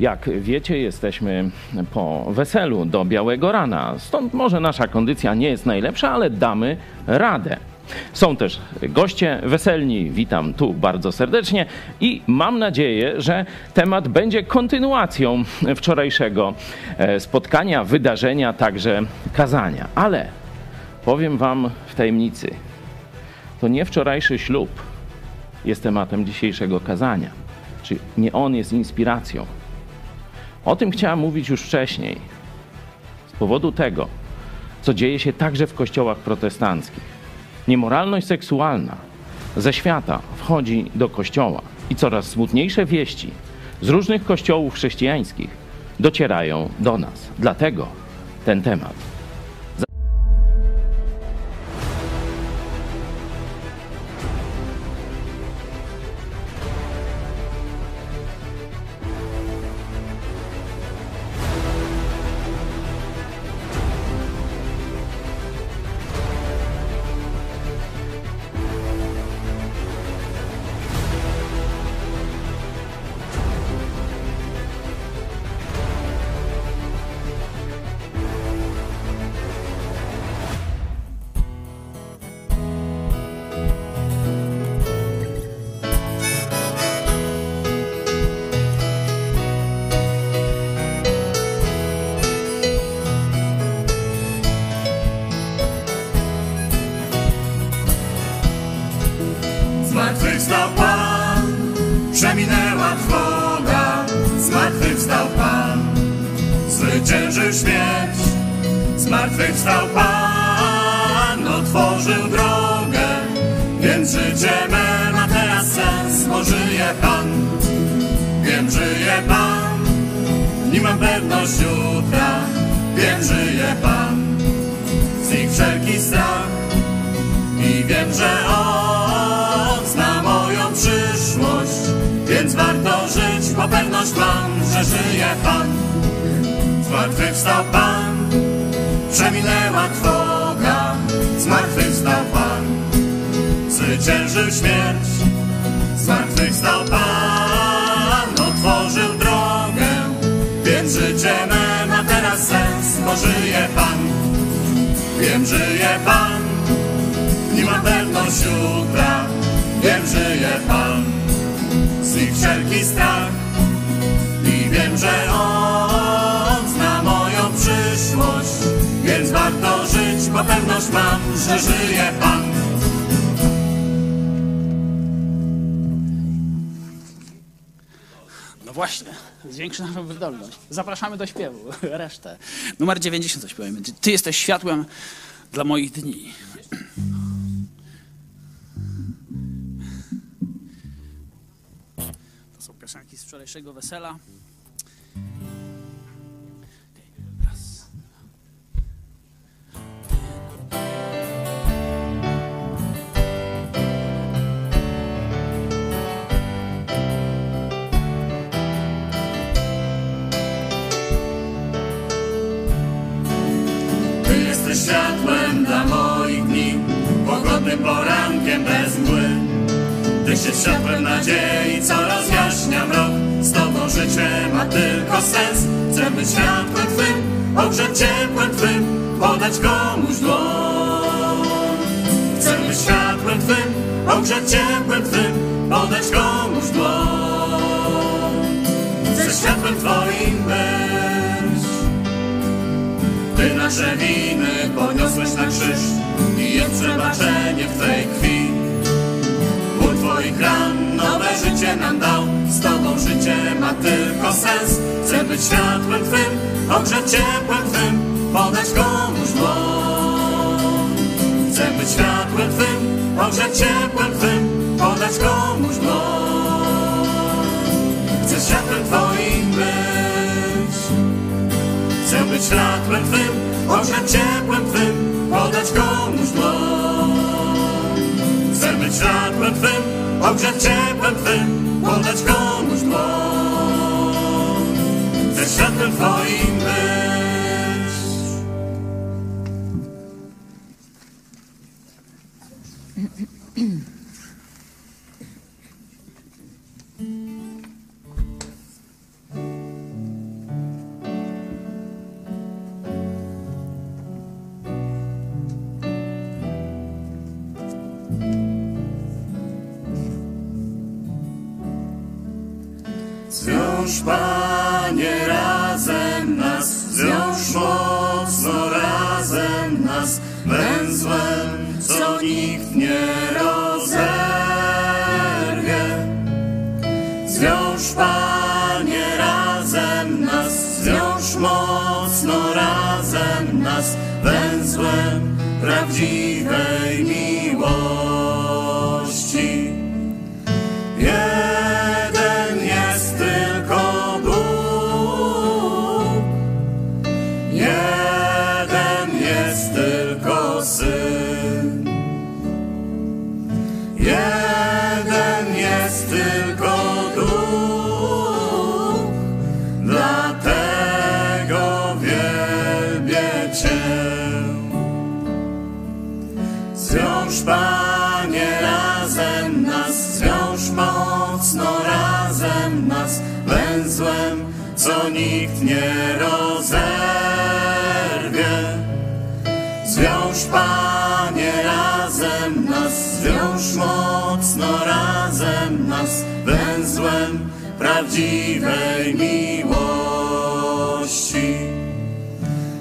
Jak wiecie, jesteśmy po weselu do białego rana. Stąd może nasza kondycja nie jest najlepsza, ale damy radę. Są też goście weselni, witam tu bardzo serdecznie i mam nadzieję, że temat będzie kontynuacją wczorajszego e, spotkania, wydarzenia, także kazania. Ale powiem Wam w tajemnicy, to nie wczorajszy ślub jest tematem dzisiejszego kazania, czy nie on jest inspiracją. O tym chciałem mówić już wcześniej, z powodu tego, co dzieje się także w kościołach protestanckich. Niemoralność seksualna ze świata wchodzi do kościoła i coraz smutniejsze wieści z różnych kościołów chrześcijańskich docierają do nas. Dlatego ten temat. Pan, przeminęła trwoga, zmartwychwstał Pan, zwyciężył śmierć. Zmartwychwstał Pan, otworzył drogę, więc życie me ma teraz sens, bo żyje Pan. Wiem, żyje Pan, nie ma pewność jutra, wiem, żyje Pan. Znikł wszelki strach i wiem, że On warto żyć, bo pewność mam, że żyje Pan. No właśnie, zwiększy naszą wydolność. Zapraszamy do śpiewu, resztę. Numer 90 coś powiemy. Ty- Ty jesteś światłem dla moich dni. To są piosenki z wczorajszego wesela. Światłem dla moich dni, pogodnym porankiem bez mgły. Tyś jest światłem nadziei, co rozjaśnia mrok. Z Tobą życie ma tylko sens. Chcę być światłem Twym, ogrzeć ciepłem Twym, podać komuś dłoń. Chcę być światłem Twym, ogrzeć ciepłem Twym, podać komuś dłoń. Chcę światłem Twoim być. Ty nasze winy poniosłeś na krzyż i jest przebaczenie w Twej krwi. Ból Twoich ran nowe życie nam dał, z Tobą życie ma tylko sens. Chcę być światłem Twym, ogrzeć ciepłem Twym, podać komuś dłoń. Chcę być światłem Twym, ogrzeć ciepłem Twym, podać komuś dłoń. Chcę światłem Twoim być. Chcę być światłem Twym, ogrzeć ciepłem Twym, podać komuś dłoń. Chcę być światłem Twym, ogrzeć ciepłem Twym, podać komuś dłoń. Chcę światłem Twoim być. Zwiąż, Panie, razem nas, zwiąż mocno razem nas, węzłem, co nikt nie rozerwie. Zwiąż, Panie, razem nas, zwiąż mocno razem nas, węzłem prawdziwej miłości. Nikt nie rozerwie. Zwiąż, Panie, razem nas, zwiąż mocno razem nas, węzłem prawdziwej miłości.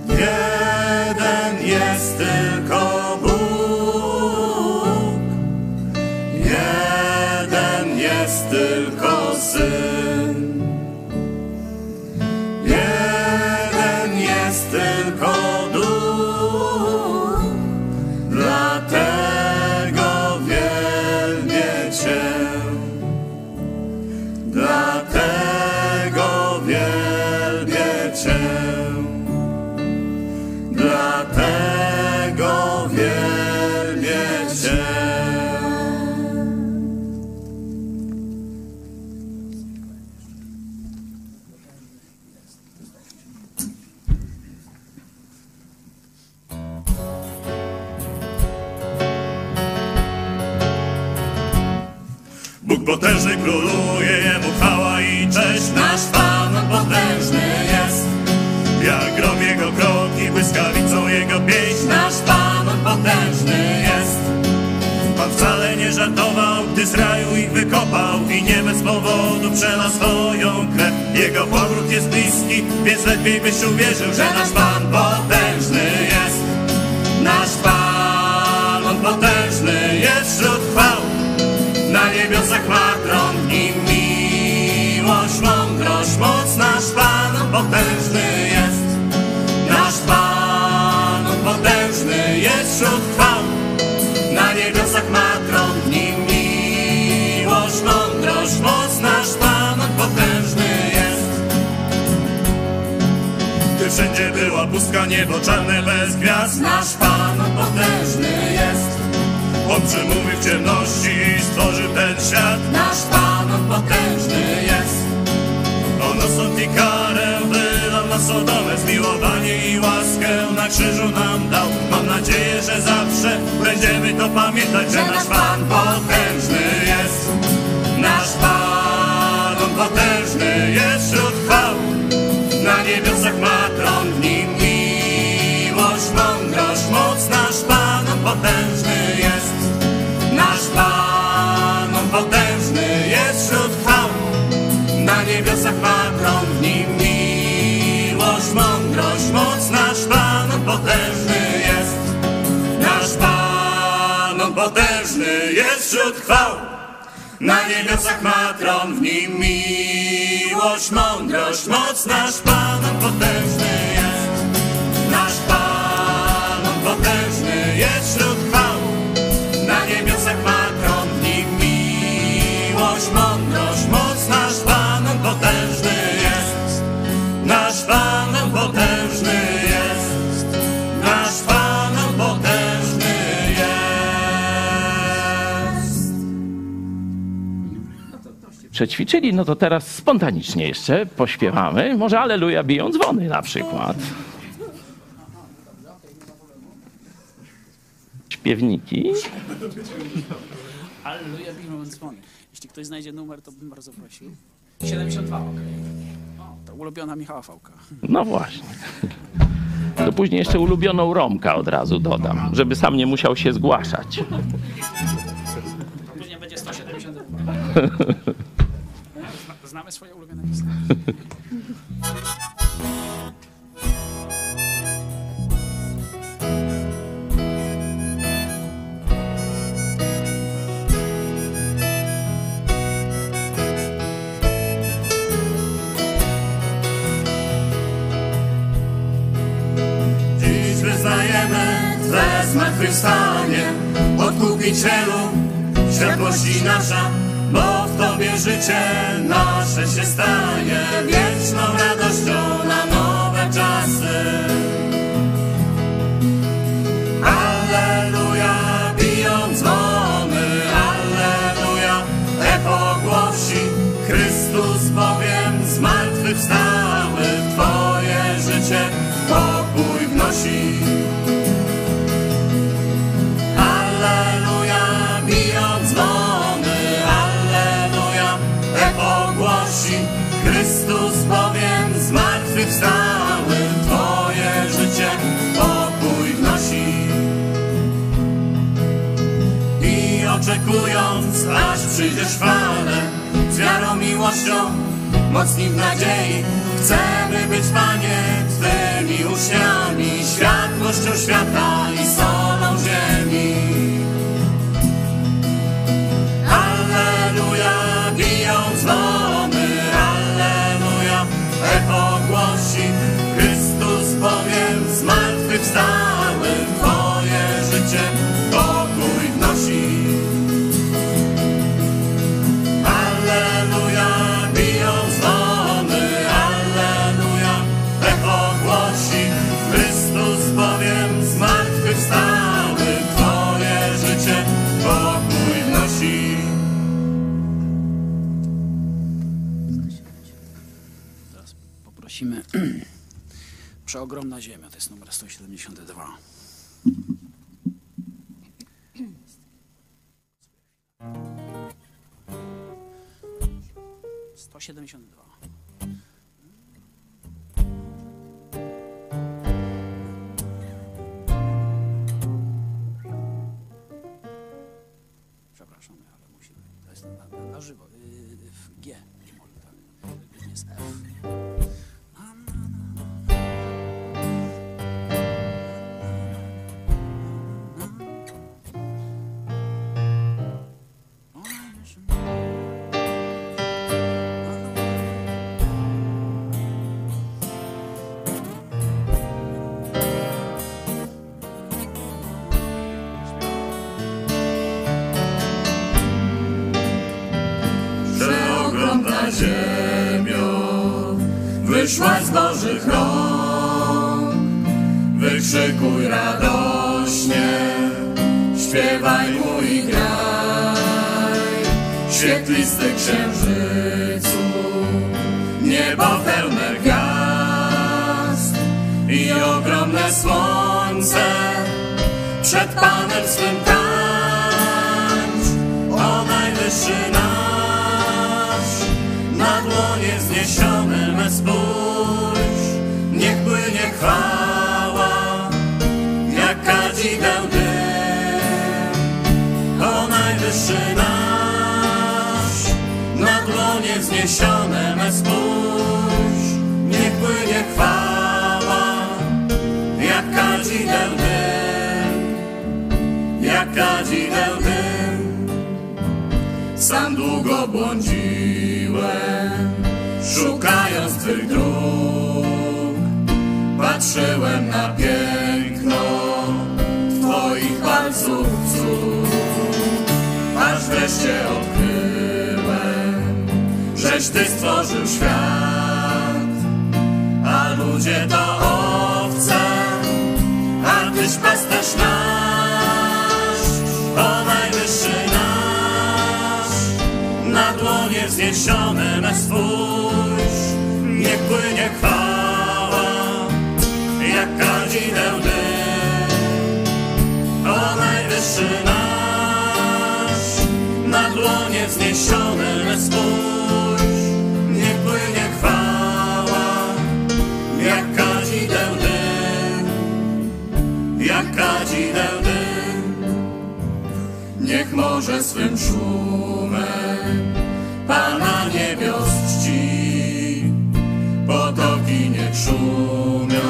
Jeden jest tylko potężny króluje, Jemu chwała i cześć. Nasz Pan potężny jest. Jak grom jego kroki, błyskawicą jego pieśń Nasz Pan potężny jest Pan wcale nie żartował, gdy z raju ich wykopał I nie bez powodu przelał swoją krew Jego powrót jest bliski, więc lepiej byś uwierzył Że nasz Pan potężny jest Nasz Pan, on potężny jest wśród chwał Na niebiosach ma tron w nim miłość, mądrość, moc Nasz Pan, potężny jest. Nasz Pan, potężny jest wśród chwał. Na niebiosach ma tron w nim miłość, mądrość, moc Nasz Pan, potężny jest. Gdy wszędzie była pustka, niebo czarne bez gwiazd Nasz Pan, potężny jest On przemówił w ciemności i stworzył ten świat. Nasz Pan, on potężny jest. On osąd i karę wylał na Sodomę. Zmiłowanie i łaskę na krzyżu nam dał. Mam nadzieję, że zawsze będziemy to pamiętać Że nasz Pan potężny jest. Nasz Pan, On potężny jest wśród chwał. Na niebiosach ma tron w nim miłość, mądrość, moc. Nasz Pan, On potężny Pan, On potężny jest wśród chwał na niebiosach ma w nim miłość, mądrość, moc. Nasz Pan, on potężny jest. Nasz Pan, on potężny jest wśród chwał. Na niebiosach ma tron w nim miłość, mądrość, moc. Nasz Pan, on potężny jest. Nasz Pan, on potężny jest wśród Przećwiczyli, no to teraz spontanicznie jeszcze pośpiewamy. Może Aleluja biją dzwony na przykład. Śpiewniki. Alleluja, biją dzwony. Jeśli ktoś znajdzie numer, to bym bardzo prosił. 72, okej. O, to ulubiona Michała Fałka. No właśnie. To później jeszcze ulubioną Romka od razu dodam, żeby sam nie musiał się zgłaszać. Później będzie 172. Znamy swoje ulubione piosenki. Zmartwychwstanie, Odkupicielu, światłości nasza, Tobie życie nasze się stanie wieczną radością na nowe czasy. Oczekując, aż przyjdziesz chwale, z wiarą, miłością, mocni w nadziei, chcemy być, Panie, Twymi uczniami, światłością świata i solą ziemi. Alleluja, biją dzwony, Alleluja, echo głosi, Chrystus bowiem zmartwychwstały, Twoje życie Przeogromna Ziemia, to jest numer 172. Sto siedemdziesiąt dwa. Przepraszam, ale musimy. To jest na, na, na żywo. Wykrzykuj radośnie, śpiewaj mu i graj. Świetlisty księżycu, niebo pełne gwiazd i ogromne słońce przed Panem swym tańcz. O najwyższy nasz, na dłonie wzniesione me spójrz, niech płynie chwała, kadzideł dym. O najwyższy nasz, na dłonie wzniesione me spójrz, niech płynie chwała, jak kadzideł dym, jak kadzideł dym. Sam długo błądziłem, szukając Twych dróg. Patrzyłem na piękno wreszcie odkryłem, żeś Ty stworzył świat, a ludzie to owce, a Tyś pasterz nasz, o najwyższy nasz, na dłonie wzniesione me spójrz, niech płynie chwała, jak kadzideł. O najwyższy nasz, łonie wzniesione me spójrz, nie płynie chwała, jak kadzideł dym, jak kadzideł dym. Niech może swym szumem Pana niebios czci, potoki niech szumią,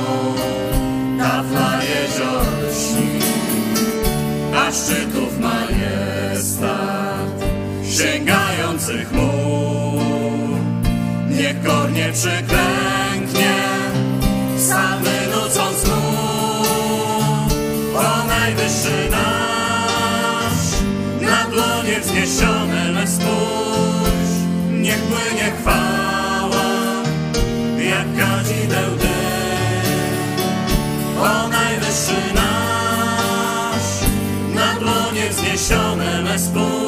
tafla jezior lśni, a szczyt sięgających mur. Niech kornie przyklęknie, psalmy nucąc mu, o najwyższy nasz, na dłonie wzniesione me spójrz, niech płynie chwała, jak kadzideł dym. O najwyższy nasz, na dłonie wzniesione me spójrz,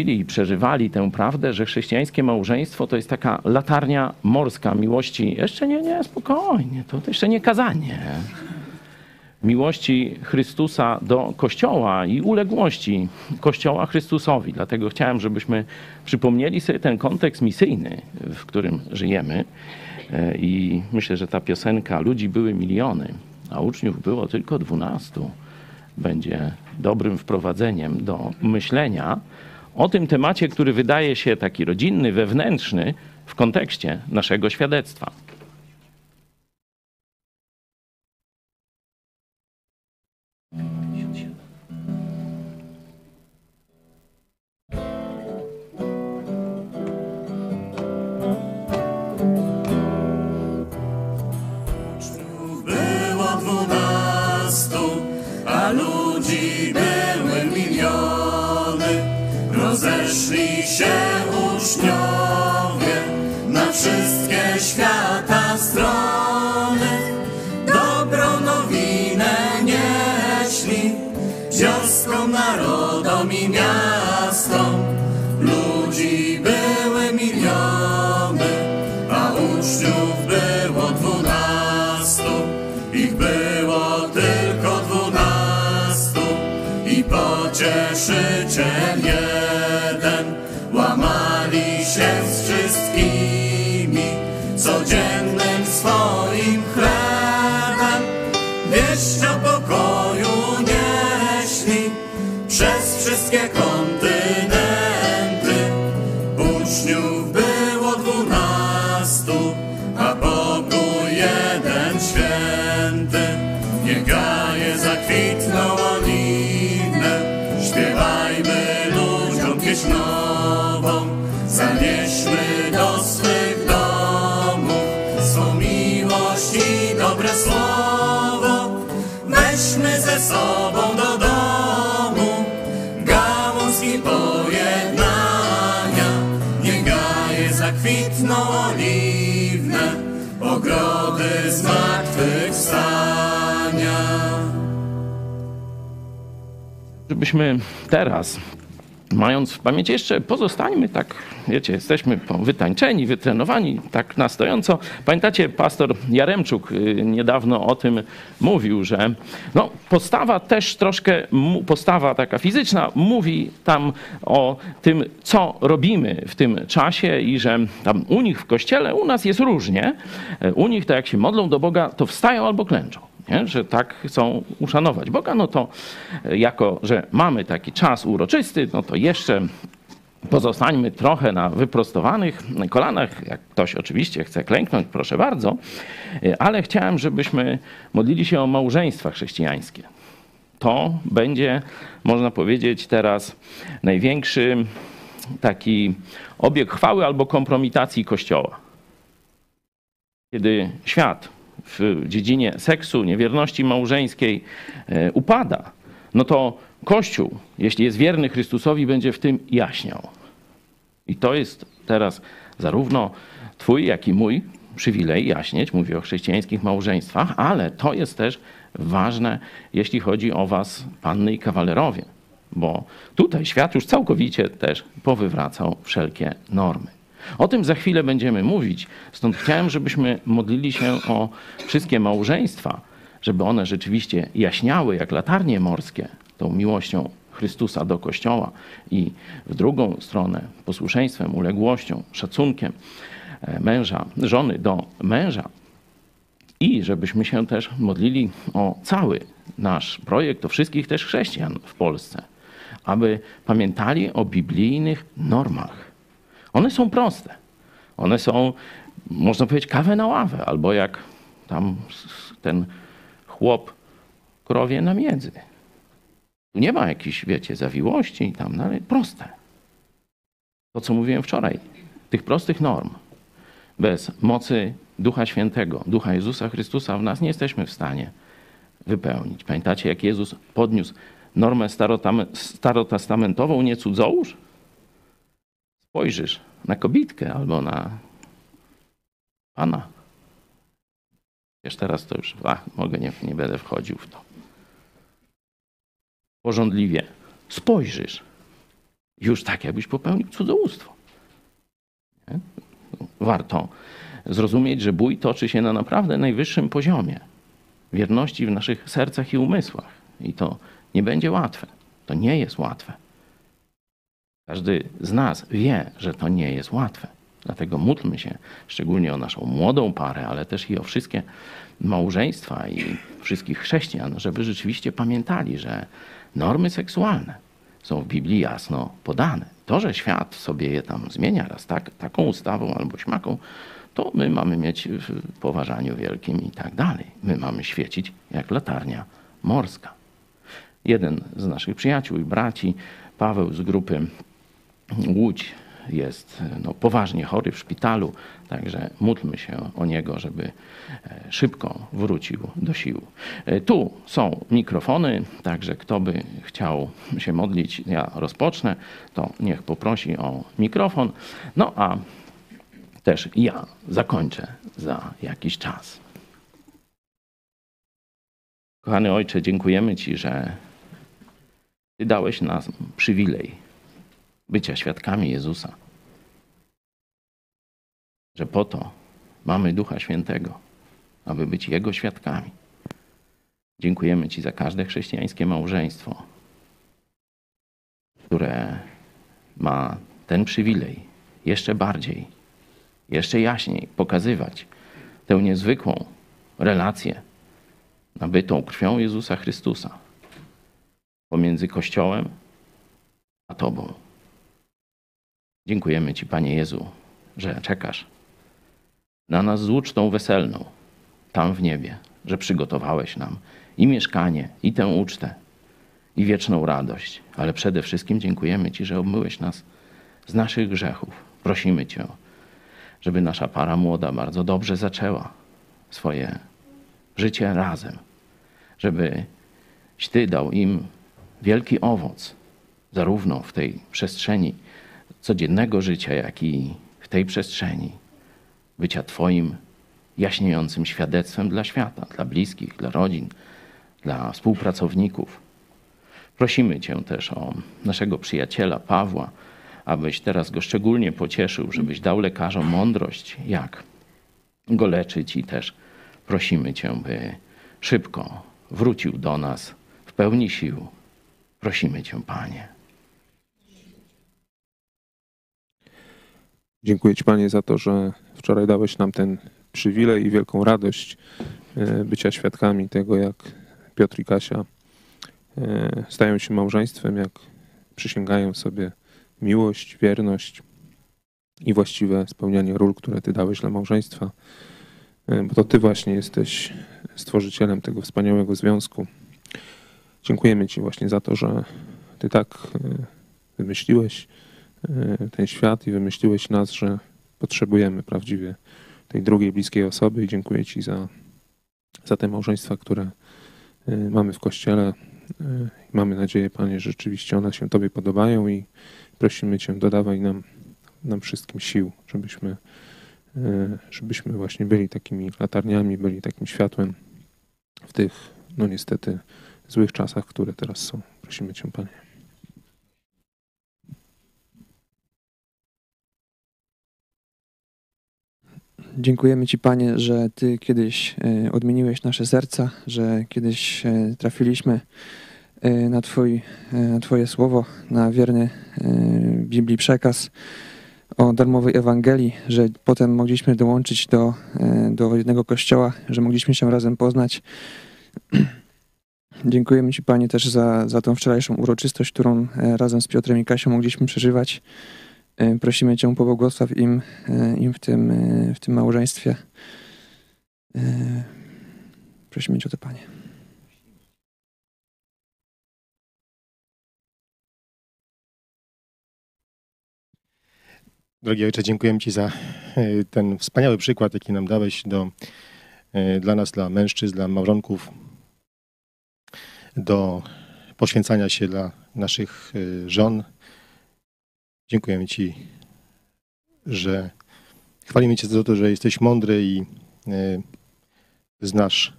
mówili i przeżywali tę prawdę, że chrześcijańskie małżeństwo to jest taka latarnia morska miłości. Jeszcze nie, nie, spokojnie, to, jeszcze nie kazanie. Miłości Chrystusa do Kościoła i uległości Kościoła Chrystusowi. Dlatego chciałem, żebyśmy przypomnieli sobie ten kontekst misyjny, w którym żyjemy. E, I myślę, że ta piosenka Ludzi były miliony, a uczniów było tylko dwunastu będzie dobrym wprowadzeniem do myślenia o tym temacie, który wydaje się taki rodzinny, wewnętrzny w kontekście naszego świadectwa. time. Weźmy ze sobą do domu gałąz i pojednania. Niech gaje zakwitną oliwne, ogrody zmartwychwstania. Żebyśmy teraz, mając w pamięci jeszcze, pozostańmy tak, wiecie, jesteśmy wytańczeni, wytrenowani, tak na stojąco. Pamiętacie, pastor Jaremczuk y, niedawno o tym mówił, że no, postawa też troszkę, postawa taka fizyczna mówi tam o tym, co robimy w tym czasie i że tam u nich w kościele, u nas jest różnie. U nich to jak się modlą do Boga, to wstają albo klęczą nie? że tak chcą uszanować Boga, no to jako, że mamy taki czas uroczysty, no to jeszcze pozostańmy trochę na wyprostowanych kolanach. Jak ktoś oczywiście chce klęknąć, proszę bardzo, ale chciałem, żebyśmy modlili się o małżeństwa chrześcijańskie. To będzie, można powiedzieć, teraz największy taki obieg chwały albo kompromitacji Kościoła. Kiedy świat w dziedzinie seksu, niewierności małżeńskiej e, upada, no to Kościół, jeśli jest wierny Chrystusowi, będzie w tym jaśniał. I to jest teraz zarówno Twój, jak i mój przywilej jaśnieć. Mówię o chrześcijańskich małżeństwach, ale to jest też ważne, jeśli chodzi o Was, panny i kawalerowie, bo tutaj świat już całkowicie też powywracał wszelkie normy. O tym za chwilę będziemy mówić, stąd chciałem, żebyśmy modlili się o wszystkie małżeństwa, żeby one rzeczywiście jaśniały jak latarnie morskie tą miłością Chrystusa do Kościoła i w drugą stronę posłuszeństwem, uległością, szacunkiem e, męża, żony do męża. I żebyśmy się też modlili o cały nasz projekt, o wszystkich też chrześcijan w Polsce, aby pamiętali o biblijnych normach. One są proste. One są, można powiedzieć, kawę na ławę, albo jak tam ten chłop krowie na miedzy. Tu nie ma jakichś, wiecie, zawiłości i tam, ale proste. To, co mówiłem wczoraj, tych prostych norm. Bez mocy Ducha Świętego, Ducha Jezusa Chrystusa w nas nie jesteśmy w stanie wypełnić. Pamiętacie, jak Jezus podniósł normę starotestamentową, nie cudzołóż? Spojrzysz na kobitkę albo na Pana. Wiesz, teraz to już, a, mogę, nie, nie będę wchodził w to. Porządliwie spojrzysz. Już tak, jakbyś popełnił cudzołóstwo. Nie? Warto zrozumieć, że bój toczy się na naprawdę najwyższym poziomie wierności w naszych sercach i umysłach. I to nie będzie łatwe. To nie jest łatwe. Każdy z nas wie, że to nie jest łatwe. Dlatego módlmy się szczególnie o naszą młodą parę, ale też i o wszystkie małżeństwa i wszystkich chrześcijan, żeby rzeczywiście pamiętali, że normy seksualne są w Biblii jasno podane. To, że świat sobie je tam zmienia raz tak, taką ustawą albo śmaką, to my mamy mieć w poważaniu wielkim i tak dalej. My mamy świecić jak latarnia morska. Jeden z naszych przyjaciół i braci, Paweł z grupy Łódź, jest no, poważnie chory w szpitalu, także módlmy się o niego, żeby e, szybko wrócił do sił. E, tu są mikrofony, także kto by chciał się modlić, ja rozpocznę, to niech poprosi o mikrofon. No a też ja zakończę za jakiś czas. Kochany Ojcze, dziękujemy Ci, że Ty dałeś nam przywilej bycia świadkami Jezusa. Że po to mamy Ducha Świętego, aby być Jego świadkami. Dziękujemy Ci za każde chrześcijańskie małżeństwo, które ma ten przywilej jeszcze bardziej jeszcze jaśniej pokazywać tę niezwykłą relację nabytą krwią Jezusa Chrystusa pomiędzy Kościołem a Tobą. Dziękujemy Ci, Panie Jezu, że czekasz na nas z ucztą weselną tam w niebie, że przygotowałeś nam i mieszkanie, i tę ucztę, i wieczną radość. Ale przede wszystkim dziękujemy Ci, że obmyłeś nas z naszych grzechów. Prosimy Cię żeby nasza para młoda bardzo dobrze zaczęła swoje życie razem, żebyś Ty dał im wielki owoc, zarówno w tej przestrzeni codziennego życia, jak i w tej przestrzeni bycia Twoim jaśniejącym świadectwem dla świata, dla bliskich, dla rodzin, dla współpracowników. Prosimy Cię też o naszego przyjaciela Pawła, abyś teraz go szczególnie pocieszył, żebyś dał lekarzom mądrość, jak go leczyć i też prosimy Cię, by szybko wrócił do nas w pełni sił. Prosimy Cię, Panie. Dziękuję Ci, Panie, za to, że wczoraj dałeś nam ten przywilej i wielką radość e, bycia świadkami tego, jak Piotr i Kasia e, stają się małżeństwem, jak przysięgają sobie miłość, wierność i właściwe spełnianie ról, które Ty dałeś dla małżeństwa, e, bo to Ty właśnie jesteś stworzycielem tego wspaniałego związku. Dziękujemy Ci właśnie za to, że Ty tak wymyśliłeś ten świat i wymyśliłeś nas, że potrzebujemy prawdziwie tej drugiej bliskiej osoby i dziękuję Ci za, za te małżeństwa, które mamy w Kościele. Mamy nadzieję, Panie, że rzeczywiście one się Tobie podobają i prosimy Cię, dodawaj nam, nam wszystkim sił, żebyśmy, e, żebyśmy właśnie byli takimi latarniami, byli takim światłem w tych, no niestety, złych czasach, które teraz są. Prosimy Cię, Panie. Dziękujemy Ci, Panie, że Ty kiedyś e, odmieniłeś nasze serca, że kiedyś e, trafiliśmy E, na, twój, na Twoje słowo, na wierny Biblii przekaz o darmowej Ewangelii, że potem mogliśmy dołączyć do, do jednego kościoła, że mogliśmy się razem poznać. Dziękujemy Ci, Panie, też za, za tą wczorajszą uroczystość, którą razem z Piotrem i Kasią mogliśmy przeżywać. E, Prosimy Cię, pobłogosław im, e, im w, tym, e, w tym małżeństwie. Prosimy Cię o to, Panie. Drogi Ojcze, dziękuję Ci za ten wspaniały przykład, jaki nam dałeś do, dla nas, dla mężczyzn, dla małżonków, do poświęcania się dla naszych żon. Dziękujemy Ci, że chwalimy Cię za to, że jesteś mądry i znasz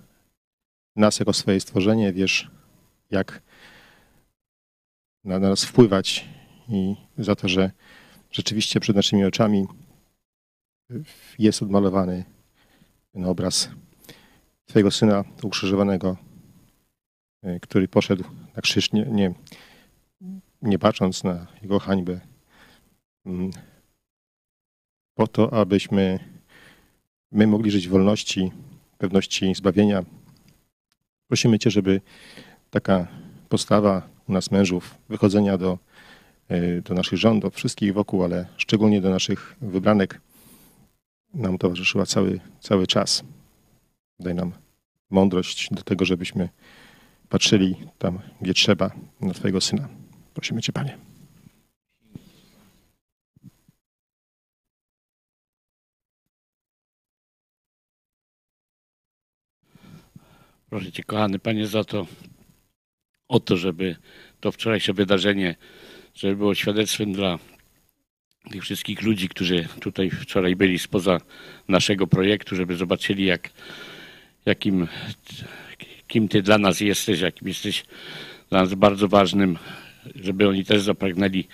nas jako swoje stworzenie, wiesz, jak na nas wpływać i za to, że rzeczywiście przed naszymi oczami jest odmalowany ten obraz Twojego Syna ukrzyżowanego, e, który poszedł na krzyż, nie, nie, nie patrząc na Jego hańbę, po to, abyśmy my mogli żyć w wolności, pewności zbawienia. Prosimy Cię, żeby taka postawa u nas mężów, wychodzenia do E, do naszych żon, do wszystkich wokół, ale szczególnie do naszych wybranek nam towarzyszyła cały, cały czas. Daj nam mądrość do tego, żebyśmy patrzyli tam, gdzie trzeba, na Twojego Syna. Prosimy Cię, Panie. Proszę Cię, kochany Panie, za to, o to, żeby to wczorajsze wydarzenie żeby było świadectwem dla tych wszystkich ludzi, którzy tutaj wczoraj byli spoza naszego projektu, żeby zobaczyli, jak, jakim, kim Ty dla nas jesteś, jakim jesteś dla nas bardzo ważnym, żeby oni też zapragnęli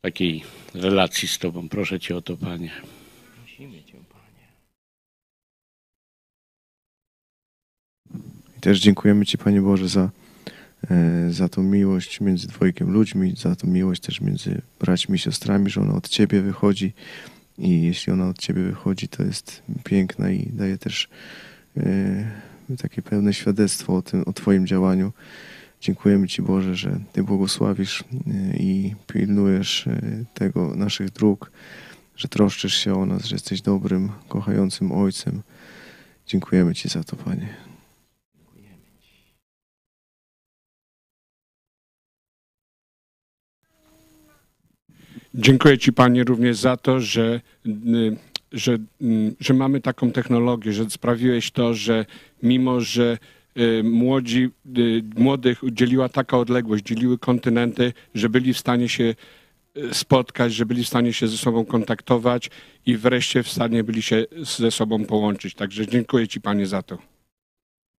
takiej relacji z Tobą. Proszę Cię o to, Panie. I też dziękujemy Ci, Panie Boże, za E, za tą miłość między dwojgiem ludźmi, za tą miłość też między braćmi i siostrami, że ona od Ciebie wychodzi i jeśli ona od Ciebie wychodzi, to jest piękna i daje też e, takie pełne świadectwo o, tym, o Twoim działaniu. Dziękujemy Ci Boże, że Ty błogosławisz e, i pilnujesz tego naszych dróg, że troszczysz się o nas, że jesteś dobrym, kochającym Ojcem. Dziękujemy Ci za to, Panie. Dziękuję Ci Panie również za to, że, y, że, y, że mamy taką technologię, że sprawiłeś to, że mimo, że y, młodzi, młodych dzieliła taka odległość, dzieliły kontynenty, że byli w stanie się spotkać, że byli w stanie się ze sobą kontaktować i wreszcie w stanie byli się ze sobą połączyć. Także dziękuję Ci Panie za to.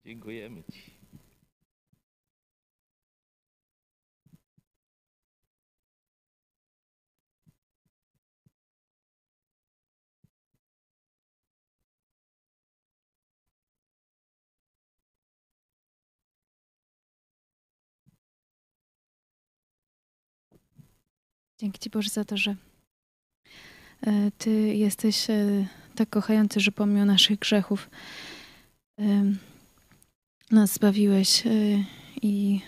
Dziękujemy Ci. Dzięki Ci Boże za to, że e, Ty jesteś e, tak kochający, że pomimo naszych grzechów e, nas zbawiłeś i,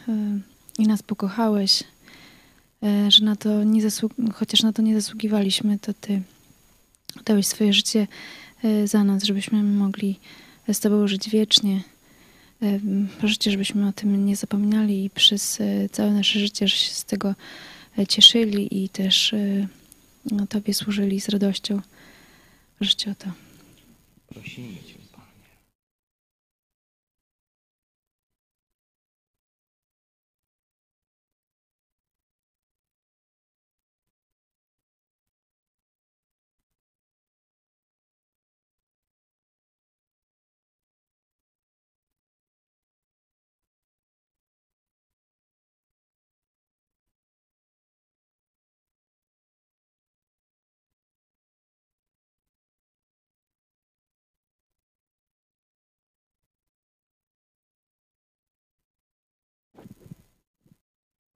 i nas pokochałeś, że na to nie zasług- chociaż na to nie zasługiwaliśmy, to Ty dałeś swoje życie za nas, żebyśmy mogli z Tobą żyć wiecznie. Proszę Cię, żebyśmy o tym nie zapominali i przez całe nasze życie z tego cieszyli i też y, no, Tobie służyli z radością. To. Prosimy Cię,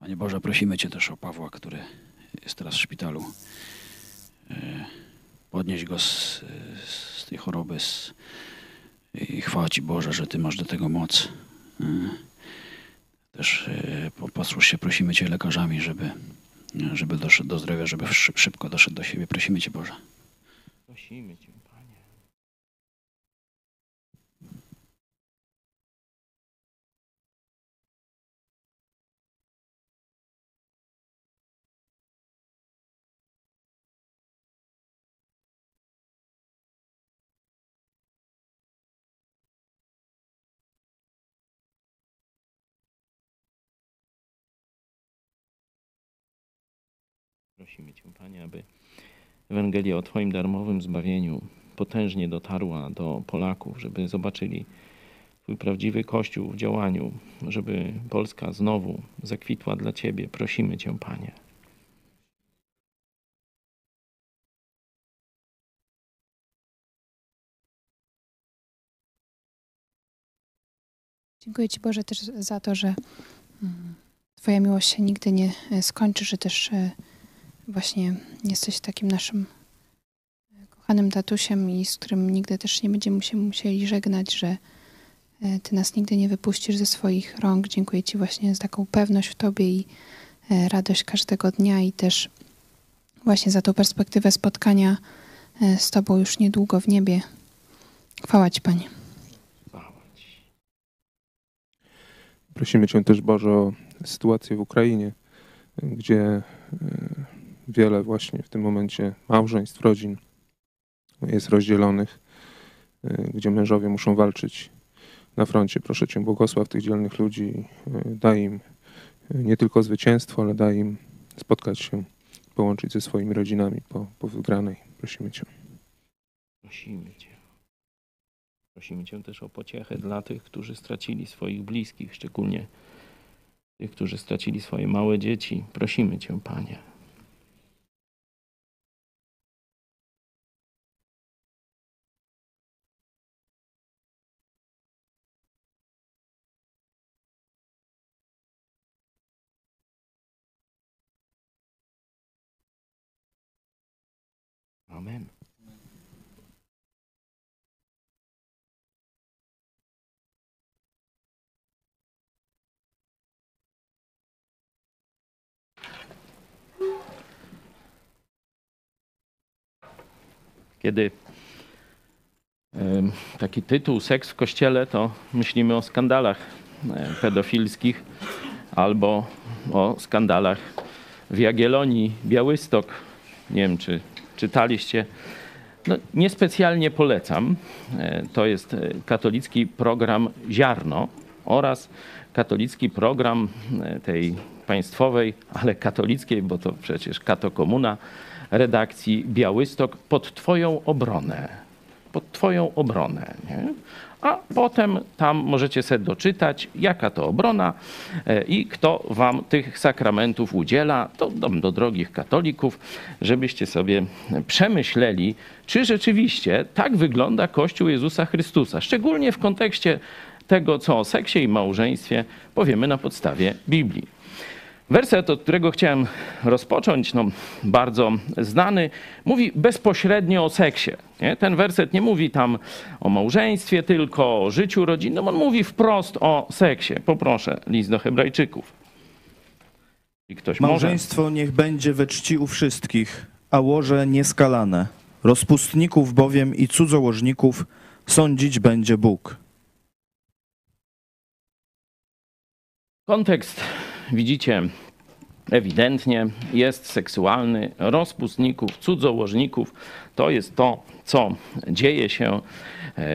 Panie. Boże, prosimy Cię też o Pawła, który jest teraz w szpitalu. E, podnieś go z, z tej choroby. Z, I chwała Ci Boże, że Ty masz do tego moc. E, Też po- posłuż się, prosimy Cię lekarzami, żeby, żeby doszedł do zdrowia, żeby szy- szybko doszedł do siebie. Prosimy Cię, Boże. Prosimy Cię, Prosimy Cię, Panie, aby Ewangelia o Twoim darmowym zbawieniu potężnie dotarła do Polaków, żeby zobaczyli Twój prawdziwy Kościół w działaniu, żeby Polska znowu zakwitła dla Ciebie. Prosimy Cię, Panie. Dziękuję Ci Boże też za to, że mm, Twoja miłość się nigdy nie e, skończy, że też e, właśnie jesteś takim naszym e, kochanym tatusiem i z którym nigdy też nie będziemy się musieli żegnać, że e, Ty nas nigdy nie wypuścisz ze swoich rąk. Dziękuję Ci właśnie za taką pewność w Tobie i e, radość każdego dnia i też właśnie za tą perspektywę spotkania z Tobą już niedługo w niebie. Chwała Ci Panie. Prosimy Cię też, Boże, o sytuację w Ukrainie, gdzie wiele właśnie w tym momencie małżeństw, rodzin jest rozdzielonych, e, gdzie mężowie muszą walczyć na froncie. Proszę Cię, błogosław tych dzielnych ludzi, e, daj im e, nie tylko zwycięstwo, ale daj im spotkać się, połączyć ze swoimi rodzinami po, po wygranej. Prosimy Cię. Prosimy Cię. Prosimy Cię też o pociechę dla tych, którzy stracili swoich bliskich, szczególnie tych, którzy stracili swoje małe dzieci. Prosimy Cię, Panie. Kiedy taki tytuł Seks w kościele, to myślimy o skandalach e, pedofilskich albo o skandalach w Jagiellonii, Białystok. Nie wiem, czy czytaliście. No, niespecjalnie polecam. E, To jest e, katolicki program Ziarno oraz katolicki program tej państwowej, ale katolickiej, bo to przecież katokomuna, redakcji Białystok pod Twoją obronę. Pod Twoją obronę. Nie? A potem tam możecie sobie doczytać, jaka to obrona e, i kto Wam tych sakramentów udziela. To dom do drogich katolików, żebyście sobie przemyśleli, czy rzeczywiście tak wygląda Kościół Jezusa Chrystusa. Szczególnie w kontekście tego, co o seksie i małżeństwie powiemy na podstawie Biblii. Werset, od którego chciałem rozpocząć, no, bardzo znany, mówi bezpośrednio o seksie. Nie? Ten werset nie mówi tam o małżeństwie, tylko o życiu rodzinnym. On mówi wprost o seksie. Poproszę, list do Hebrajczyków. Ktoś może. Małżeństwo niech będzie we czci u wszystkich, a łoże nieskalane. Rozpustników bowiem i cudzołożników sądzić będzie Bóg. Kontekst, widzicie, ewidentnie jest seksualny. Rozpustników, cudzołożników to jest to, co dzieje się, e,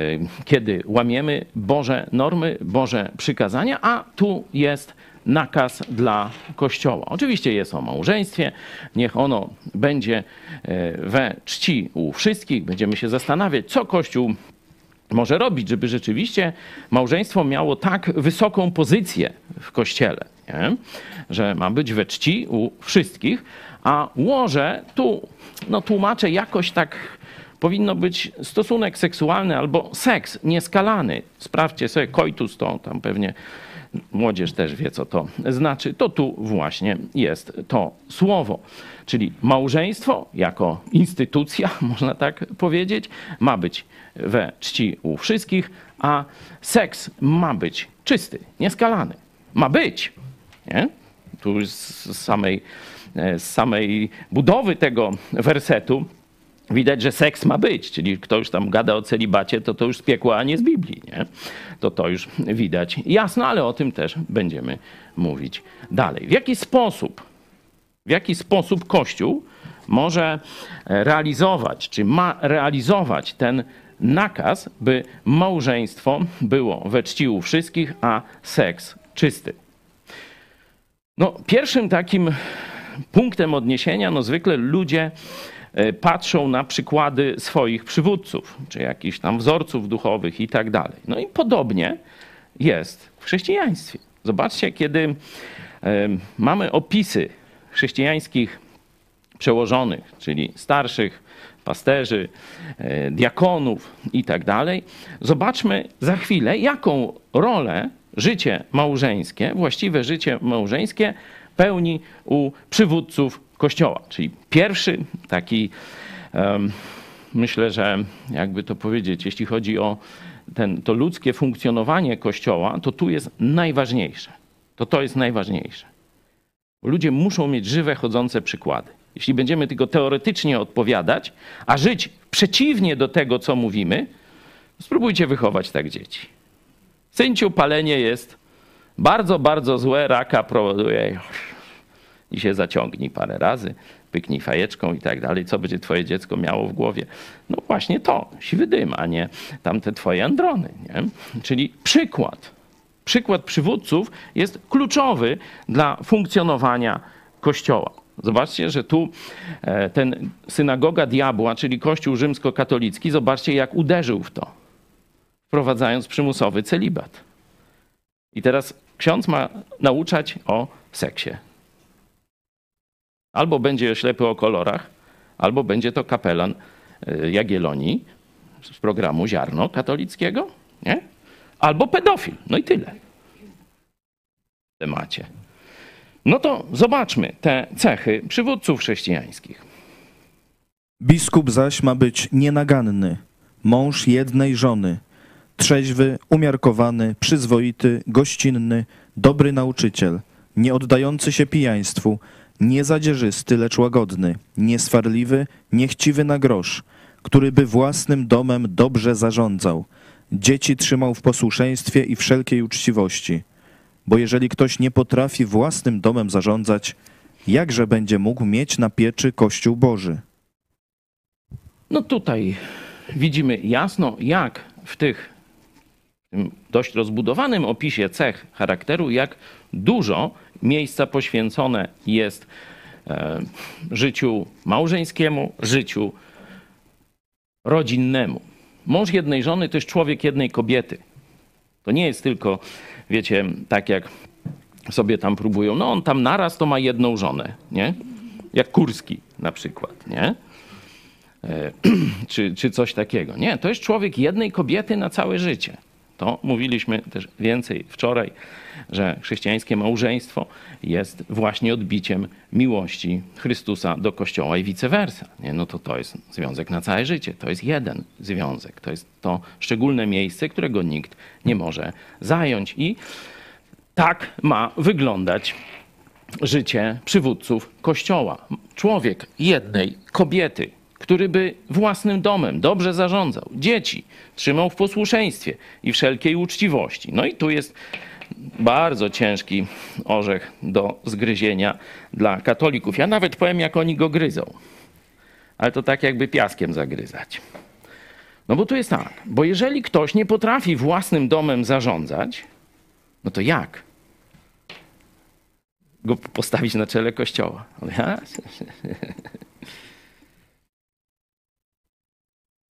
kiedy łamiemy Boże normy, Boże przykazania, a tu jest nakaz dla Kościoła. Oczywiście jest o małżeństwie, niech ono będzie e, we czci u wszystkich. Będziemy się zastanawiać, co Kościół może robić, żeby rzeczywiście małżeństwo miało tak wysoką pozycję w kościele, nie? że ma być we czci u wszystkich, a łoże tu no, tłumaczę jakoś tak powinno być stosunek seksualny albo seks nieskalany. Sprawdźcie sobie koitus, to tam pewnie młodzież też wie, co to znaczy. To tu właśnie jest to słowo. Czyli małżeństwo jako instytucja, można tak powiedzieć, ma być we czci u wszystkich, a seks ma być czysty, nieskalany. ma być. Nie? Tu z samej, e, z samej budowy tego wersetu widać, że seks ma być, czyli kto już tam gada o celibacie, to to już z piekła, a nie z Biblii. Nie? To to już widać jasno, ale o tym też będziemy mówić dalej. W jaki sposób, w jaki sposób Kościół może realizować, czy ma realizować ten nakaz, by małżeństwo było we czci u wszystkich, a seks czysty. No, pierwszym takim punktem odniesienia, no zwykle ludzie e, patrzą na przykłady swoich przywódców, czy jakichś tam wzorców duchowych i tak dalej. No i podobnie jest w chrześcijaństwie. Zobaczcie, kiedy e, mamy opisy chrześcijańskich przełożonych, czyli starszych pasterzy, e, diakonów i tak dalej. Zobaczmy za chwilę, jaką rolę życie małżeńskie, właściwe życie małżeńskie pełni u przywódców Kościoła. Czyli pierwszy taki, myślę, że jakby to powiedzieć, jeśli chodzi o ten, to ludzkie funkcjonowanie Kościoła, to tu jest najważniejsze. To to jest najważniejsze. Ludzie muszą mieć żywe, chodzące przykłady. Jeśli będziemy tylko teoretycznie odpowiadać, a żyć przeciwnie do tego, co mówimy, spróbujcie wychować tak dzieci. Synciu, palenie jest bardzo, bardzo złe, raka powoduje się zaciągnij parę razy, pyknij fajeczką i tak dalej. Co będzie twoje dziecko miało w głowie? No właśnie to, siwy dym, a nie tamte twoje androny. Nie? Czyli przykład. Przykład przywódców jest kluczowy dla funkcjonowania Kościoła. Zobaczcie, że tu e, ten synagoga diabła, czyli Kościół rzymskokatolicki, zobaczcie jak uderzył w to, wprowadzając przymusowy celibat. I teraz ksiądz ma nauczać o seksie. Albo będzie ślepy o kolorach, albo będzie to kapelan e, Jagiellonii z programu Ziarno katolickiego, nie? albo pedofil. No i tyle w temacie. No to zobaczmy te cechy przywódców chrześcijańskich. Biskup zaś ma być nienaganny, mąż jednej żony, trzeźwy, umiarkowany, przyzwoity, gościnny, dobry nauczyciel, nie oddający się pijaństwu, niezadzierzysty, lecz łagodny, nieswarliwy, niechciwy na grosz, który by własnym domem dobrze zarządzał, dzieci trzymał w posłuszeństwie i wszelkiej uczciwości – bo jeżeli ktoś nie potrafi własnym domem zarządzać, jakże będzie mógł mieć na pieczy Kościół Boży? No tutaj widzimy jasno, jak w tych tym dość rozbudowanym opisie cech charakteru, jak dużo miejsca poświęcone jest e, życiu małżeńskiemu, życiu rodzinnemu. Mąż jednej żony to jest człowiek jednej kobiety. To nie jest tylko wiecie, tak jak sobie tam próbują, no on tam naraz to ma jedną żonę, nie? Jak Kurski na przykład, nie? E, czy, czy coś takiego. Nie, to jest człowiek jednej kobiety na całe życie. To mówiliśmy też więcej wczoraj, że chrześcijańskie małżeństwo jest właśnie odbiciem miłości Chrystusa do Kościoła i vice versa. Nie? No to to jest związek na całe życie. To jest jeden związek. To jest to szczególne miejsce, którego nikt nie może zająć. I tak ma wyglądać życie przywódców Kościoła. Człowiek jednej kobiety, który by własnym domem dobrze zarządzał, dzieci trzymał w posłuszeństwie i wszelkiej uczciwości. No i tu jest bardzo ciężki orzech do zgryzienia dla katolików. Ja nawet powiem, jak oni go gryzą. Ale to tak jakby piaskiem zagryzać. No bo tu jest tak, bo jeżeli ktoś nie potrafi własnym domem zarządzać, no to jak? Go postawić na czele kościoła.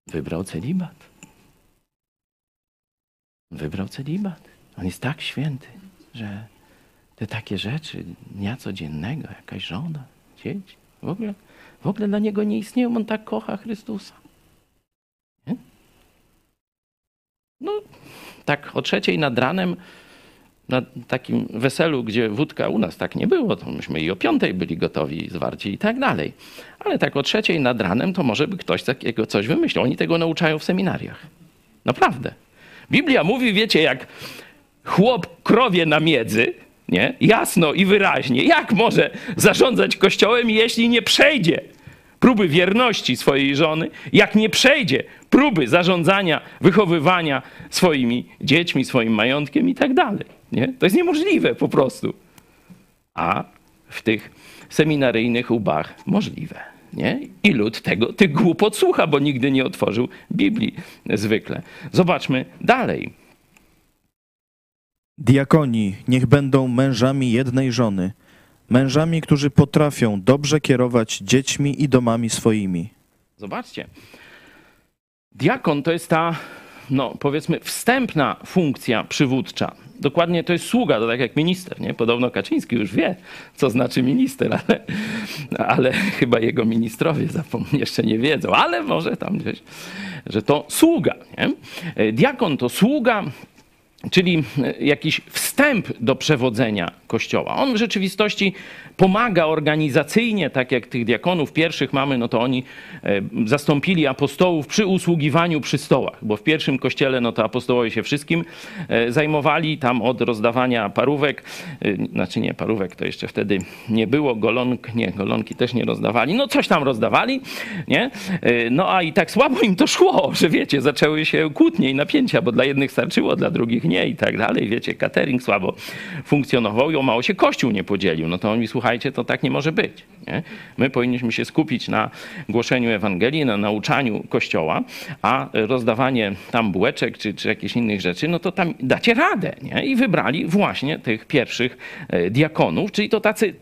Wybrał celibat. Wybrał celibat. On jest tak święty, że te takie rzeczy dnia codziennego, jakaś żona, dzieci, w ogóle, w ogóle dla niego nie istnieją. On tak kocha Chrystusa. Nie? No, tak o trzeciej nad ranem na takim weselu, gdzie wódka u nas tak nie było, to myśmy i o piątej byli gotowi, zwarci i tak dalej. Ale tak o trzeciej nad ranem to może by ktoś takiego coś wymyślił. Oni tego nauczają w seminariach. Naprawdę. Biblia mówi, wiecie, jak chłop krowie na miedzy, nie? Jasno i wyraźnie. Jak może zarządzać kościołem, jeśli nie przejdzie próby wierności swojej żony, jak nie przejdzie próby zarządzania, wychowywania swoimi dziećmi, swoim majątkiem i tak dalej. Nie? To jest niemożliwe po prostu. A w tych seminaryjnych łbach możliwe. Nie? I lud tego, tych głupot słucha, bo nigdy nie otworzył Biblii zwykle. Zobaczmy dalej. Diakoni niech będą mężami jednej żony, mężami, którzy potrafią dobrze kierować dziećmi i domami swoimi. Zobaczcie. Diakon to jest ta, no powiedzmy, wstępna funkcja przywódcza. Dokładnie to jest sługa, to tak jak minister, nie? Podobno Kaczyński już wie, co znaczy minister, ale, ale chyba jego ministrowie jeszcze nie wiedzą, ale może tam gdzieś, że to sługa, nie? Diakon to sługa, czyli jakiś wstęp do przewodzenia Kościoła. On w rzeczywistości pomaga organizacyjnie, tak jak tych diakonów pierwszych mamy, no to oni e, zastąpili apostołów przy usługiwaniu przy stołach, bo w pierwszym kościele no to apostołowie się wszystkim e, zajmowali, tam od rozdawania parówek, e, znaczy nie, parówek to jeszcze wtedy nie było, golonk, nie, golonki też nie rozdawali, no coś tam rozdawali, nie? No a i tak słabo im to szło, że wiecie, zaczęły się kłótnie i napięcia, bo dla jednych starczyło, dla drugich nie i tak dalej, wiecie, catering słabo funkcjonował i o mało się Kościół nie podzielił, no to oni słuchajcie, to tak nie może być. Nie? My powinniśmy się skupić na głoszeniu Ewangelii, na nauczaniu Kościoła, a rozdawanie tam bułeczek czy, czy jakichś innych rzeczy, no to tam dacie radę. Nie? I wybrali właśnie tych pierwszych e, diakonów, czyli to tacy,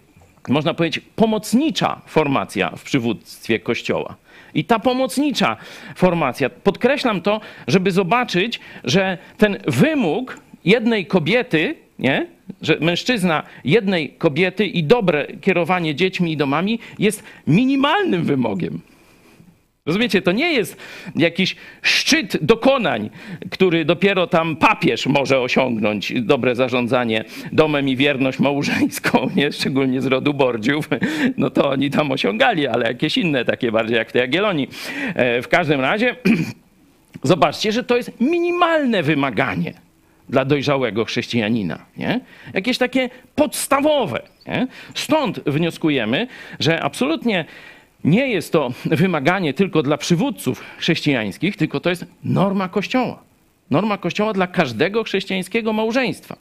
można powiedzieć, pomocnicza formacja w przywództwie Kościoła. I ta pomocnicza formacja, podkreślam to, żeby zobaczyć, że ten wymóg jednej kobiety, nie? że mężczyzna jednej kobiety i dobre kierowanie dziećmi i domami jest minimalnym wymogiem. Rozumiecie, to nie jest jakiś szczyt dokonań, który dopiero tam papież może osiągnąć, dobre zarządzanie domem i wierność małżeńską, nie? szczególnie z rodu Bordziów, no to oni tam osiągali, ale jakieś inne takie bardziej jak te Jagiellonii. E, w każdym razie zobaczcie, że to jest minimalne wymaganie dla dojrzałego chrześcijanina. Nie? Jakieś takie podstawowe. Nie? Stąd wnioskujemy, że absolutnie nie jest to wymaganie tylko dla przywódców chrześcijańskich, tylko to jest norma Kościoła. Norma Kościoła dla każdego chrześcijańskiego małżeństwa.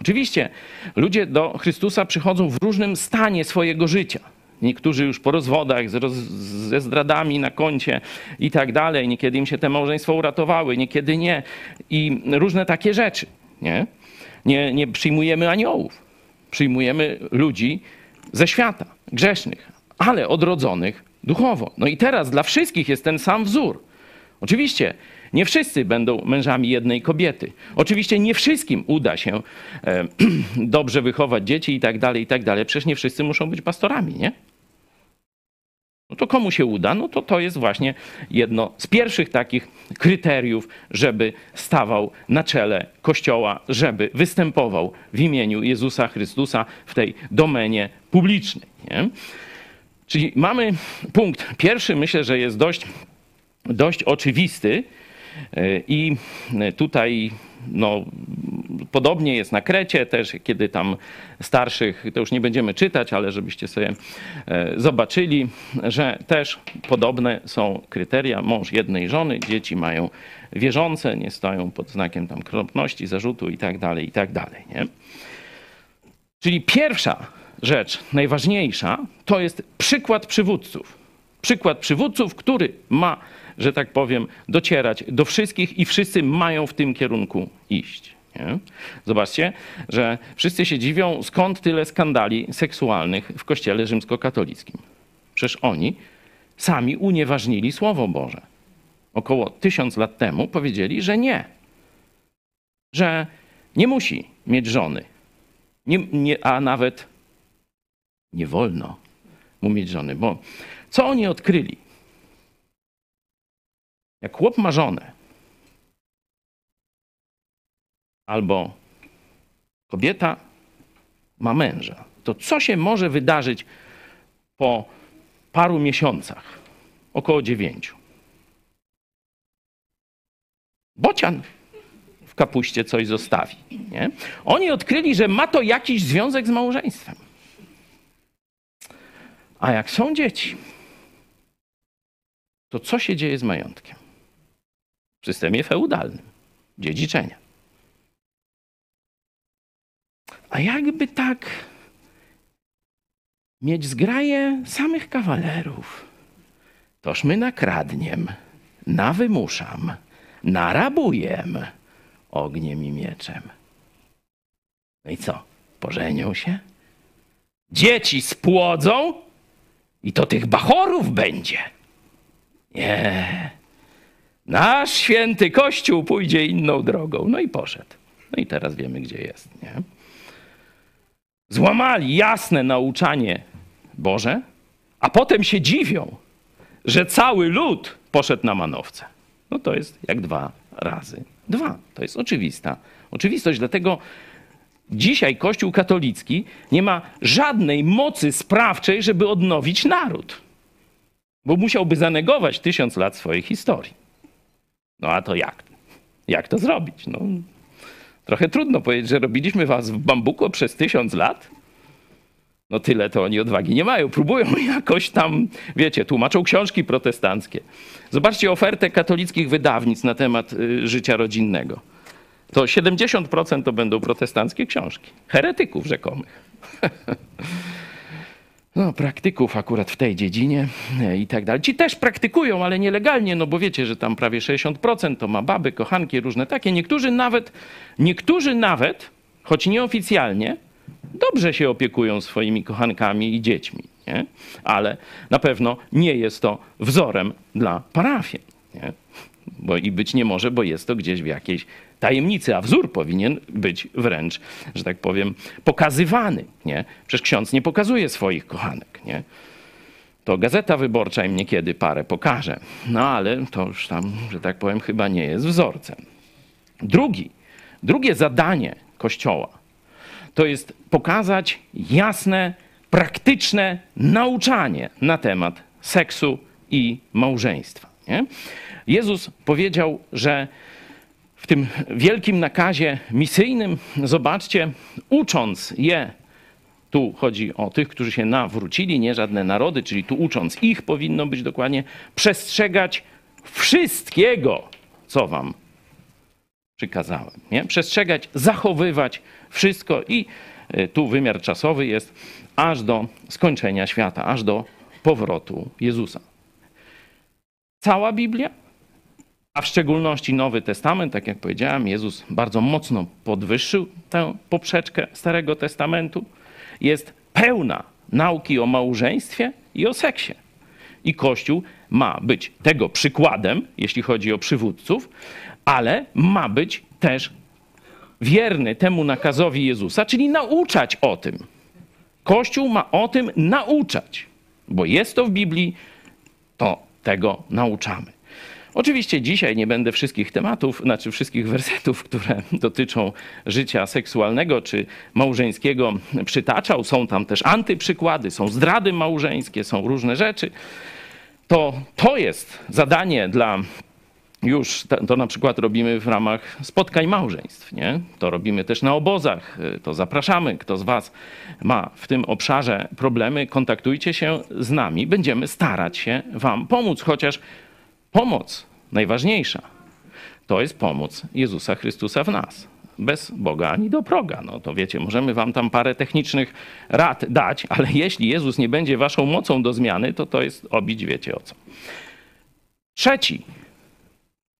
Oczywiście ludzie do Chrystusa przychodzą w różnym stanie swojego życia. Niektórzy już po rozwodach, ze zdradami na koncie i tak dalej. Niekiedy im się te małżeństwa uratowały, niekiedy nie. I różne takie rzeczy. Nie, nie, nie przyjmujemy aniołów. Przyjmujemy ludzi ze świata, grzesznych, ale odrodzonych duchowo. No i teraz dla wszystkich jest ten sam wzór. Oczywiście nie wszyscy będą mężami jednej kobiety. Oczywiście nie wszystkim uda się e, dobrze wychować dzieci i tak dalej, i tak dalej. Przecież nie wszyscy muszą być pastorami, nie? No to komu się uda? No to to jest właśnie jedno z pierwszych takich kryteriów, żeby stawał na czele Kościoła, żeby występował w imieniu Jezusa Chrystusa w tej domenie publicznej. Nie? Czyli mamy punkt pierwszy, myślę, że jest dość, dość oczywisty e, i tutaj no, podobnie jest na Krecie też, kiedy tam starszych, to już nie będziemy czytać, ale żebyście sobie e, zobaczyli, że też podobne są kryteria. Mąż jednej żony, dzieci mają wierzące, nie stoją pod znakiem tam kropności, zarzutu i tak dalej, i tak dalej. Nie? Czyli pierwsza rzecz, najważniejsza, to jest przykład przywódców. Przykład przywódców, który ma że tak powiem, docierać do wszystkich i wszyscy mają w tym kierunku iść. Nie? Zobaczcie, że wszyscy się dziwią, skąd tyle skandali seksualnych w kościele rzymskokatolickim. Przecież oni sami unieważnili Słowo Boże. Około tysiąc lat temu powiedzieli, że nie. Że nie musi mieć żony. Nie, nie, a nawet nie wolno mu mieć żony. Bo co oni odkryli? Jak chłop ma żonę, albo kobieta ma męża, to co się może wydarzyć po paru miesiącach? Około dziewięciu. Bocian kapuście coś zostawi. Nie? Oni odkryli, że ma to jakiś związek z małżeństwem. A jak są dzieci, to co się dzieje z majątkiem? W systemie feudalnym, dziedziczenia. A jakby tak mieć zgraję samych kawalerów, toż my nakradniem, nawymuszam, narabujem ogniem i mieczem. No i co? Pożenią się? Dzieci spłodzą i to tych bachorów będzie. Nie. Nasz święty Kościół pójdzie inną drogą. No i poszedł. No i teraz wiemy, gdzie jest. Nie? Złamali jasne nauczanie Boże, a potem się dziwią, że cały lud poszedł na manowce. No to jest jak dwa razy dwa. To jest oczywista oczywistość. Dlatego dzisiaj Kościół katolicki nie ma żadnej mocy sprawczej, żeby odnowić naród. Bo musiałby zanegować tysiąc lat swojej historii. No a to jak? Jak to zrobić? No, trochę trudno powiedzieć, że robiliśmy was w bambuko przez tysiąc lat. No tyle to oni odwagi nie mają. Próbują jakoś tam, wiecie, tłumaczą książki protestanckie. Zobaczcie ofertę katolickich wydawnic na temat y, życia rodzinnego. To 70% to będą protestanckie książki. Heretyków rzekomych. no, praktyków akurat w tej dziedzinie e, i tak dalej. Ci też praktykują, ale nielegalnie, no bo wiecie, że tam prawie 60% to ma baby, kochanki, różne takie. Niektórzy nawet, niektórzy nawet, choć nieoficjalnie, dobrze się opiekują swoimi kochankami i dziećmi, nie? ale na pewno nie jest to wzorem dla parafii. Bo i być nie może, bo jest to gdzieś w jakiejś tajemnicy, a wzór powinien być wręcz, że tak powiem, pokazywany. Nie? Przecież ksiądz nie pokazuje swoich kochanek. Nie? To gazeta wyborcza im niekiedy parę pokaże. No ale to już tam, że tak powiem, chyba nie jest wzorcem. Drugi, drugie zadanie Kościoła to jest pokazać jasne, praktyczne nauczanie na temat seksu i małżeństwa. Nie? Jezus powiedział, że w tym wielkim nakazie misyjnym, zobaczcie, ucząc je, tu chodzi o tych, którzy się nawrócili, nie żadne narody, czyli tu ucząc ich, powinno być dokładnie przestrzegać wszystkiego, co wam przykazałem. Nie? Przestrzegać, zachowywać wszystko i y, tu wymiar czasowy jest aż do skończenia świata, aż do powrotu Jezusa. Cała Biblia, a w szczególności Nowy Testament, tak jak powiedziałem, Jezus bardzo mocno podwyższył tę poprzeczkę Starego Testamentu, jest pełna nauki o małżeństwie i o seksie. I Kościół ma być tego przykładem, jeśli chodzi o przywódców, ale ma być też wierny temu nakazowi Jezusa, czyli nauczać o tym. Kościół ma o tym nauczać, bo jest to w Biblii, to tego nauczamy. Oczywiście dzisiaj nie będę wszystkich tematów, znaczy wszystkich wersetów, które dotyczą życia seksualnego czy małżeńskiego przytaczał. Są tam też antyprzykłady, są zdrady małżeńskie, są różne rzeczy. To, to jest zadanie dla już to na przykład robimy w ramach spotkań małżeństw, nie? To robimy też na obozach, to zapraszamy. Kto z Was ma w tym obszarze problemy, kontaktujcie się z nami. Będziemy starać się Wam pomóc, chociaż pomoc najważniejsza to jest pomoc Jezusa Chrystusa w nas. Bez Boga ani do proga. No to wiecie, możemy Wam tam parę technicznych rad dać, ale jeśli Jezus nie będzie Waszą mocą do zmiany, to to jest obić wiecie o co. Trzeci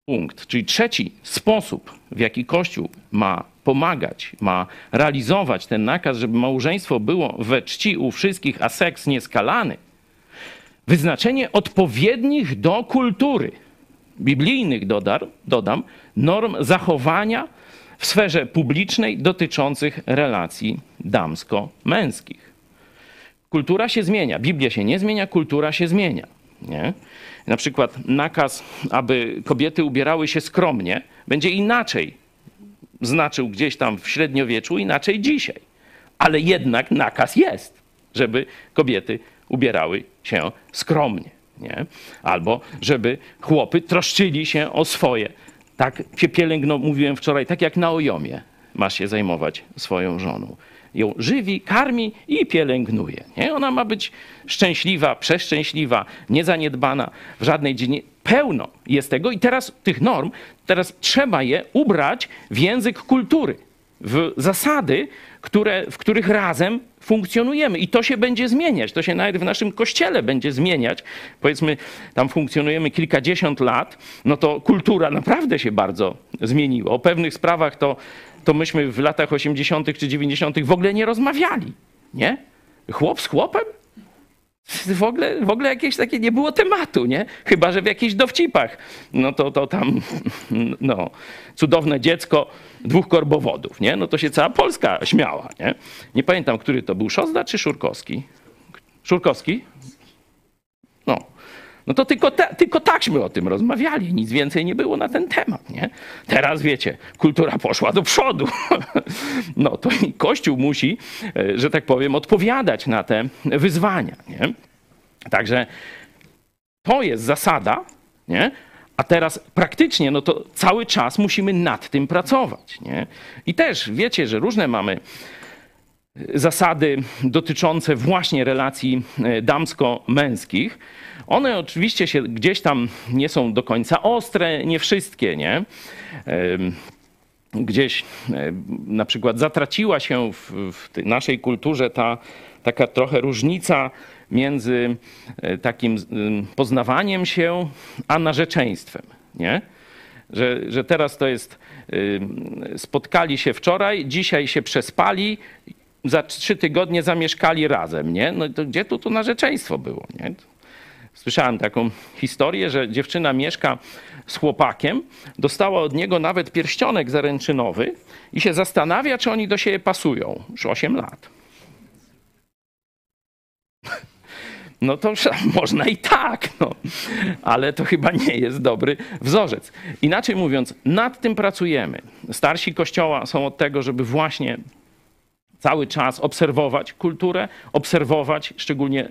punkt, czyli trzeci sposób, w jaki Kościół ma pomagać, ma realizować ten nakaz, żeby małżeństwo było we czci u wszystkich, a seks nieskalany, wyznaczenie odpowiednich do kultury, biblijnych dodar, dodam, norm zachowania w sferze publicznej dotyczących relacji damsko-męskich. Kultura się zmienia, Biblia się nie zmienia, kultura się zmienia. Nie? na przykład nakaz, aby kobiety ubierały się skromnie, będzie inaczej znaczył gdzieś tam w średniowieczu, inaczej dzisiaj. Ale jednak nakaz jest, żeby kobiety ubierały się skromnie. Nie? Albo żeby chłopy troszczyli się o swoje Tak się pielęgno, mówiłem wczoraj, tak jak na ojomie masz się zajmować swoją żoną. Ją żywi, karmi i pielęgnuje. Nie? Ona ma być szczęśliwa, przeszczęśliwa, niezaniedbana w żadnej dziedzinie. Pełno jest tego i teraz tych norm, teraz trzeba je ubrać w język kultury, w zasady, które, w których razem funkcjonujemy. I to się będzie zmieniać. To się nawet w naszym kościele będzie zmieniać. Powiedzmy, tam funkcjonujemy kilkadziesiąt lat, no to kultura naprawdę się bardzo zmieniła. O pewnych sprawach to, to myśmy w latach 80. czy 90. w ogóle nie rozmawiali. Nie? Chłop z chłopem? W ogóle, w ogóle jakieś takie nie było tematu, nie? Chyba, że w jakichś dowcipach. No to, to tam, no, cudowne dziecko dwóch korbowodów, nie? No to się cała Polska śmiała, nie? Nie pamiętam, który to był, Szozda czy Szurkowski? Szurkowski? No. No to tylko, tylko takśmy o tym rozmawiali, nic więcej nie było na ten temat, nie? Teraz wiecie, kultura poszła do przodu. No to i Kościół musi, e, że tak powiem, odpowiadać na te wyzwania, nie? Także to jest zasada, nie? A teraz praktycznie, no to cały czas musimy nad tym pracować, nie? I też wiecie, że różne mamy zasady dotyczące właśnie relacji e, damsko-męskich. One oczywiście się gdzieś tam nie są do końca ostre, nie wszystkie, nie? Gdzieś e, na przykład zatraciła się w, w naszej kulturze ta taka trochę różnica między e, takim poznawaniem się a narzeczeństwem, nie? Że, że teraz to jest, spotkali się wczoraj, dzisiaj się przespali, za trzy tygodnie zamieszkali razem, nie? No to gdzie tu to narzeczeństwo było, nie? Słyszałem taką historię, że dziewczyna mieszka z chłopakiem, dostała od niego nawet pierścionek zaręczynowy i się zastanawia, czy oni do siebie pasują. Już 8 lat. No to można i tak, no. ale to chyba nie jest dobry wzorzec. Inaczej mówiąc, nad tym pracujemy. Starsi kościoła są od tego, żeby właśnie cały czas obserwować kulturę, obserwować szczególnie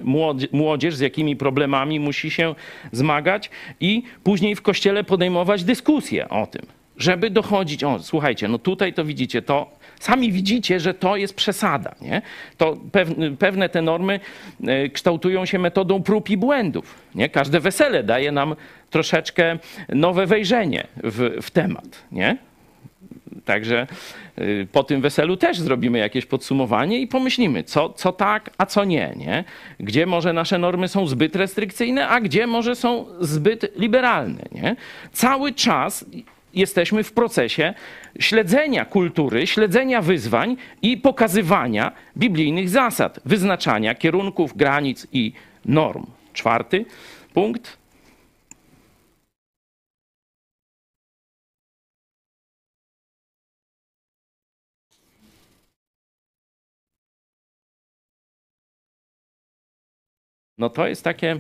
młodzież, z jakimi problemami musi się zmagać i później w kościele podejmować dyskusję o tym, żeby dochodzić, o słuchajcie, no tutaj to widzicie, to sami widzicie, że to jest przesada, nie? To pewne te normy e, kształtują się metodą prób i błędów, nie? Każde wesele daje nam troszeczkę nowe wejrzenie w, w temat, nie? Także y, po tym weselu też zrobimy jakieś podsumowanie i pomyślimy, co, co tak, a co nie, nie. Gdzie może nasze normy są zbyt restrykcyjne, a gdzie może są zbyt liberalne. Nie? Cały czas jesteśmy w procesie śledzenia kultury, śledzenia wyzwań i pokazywania biblijnych zasad, wyznaczania kierunków, granic i norm. Czwarty punkt No to jest takie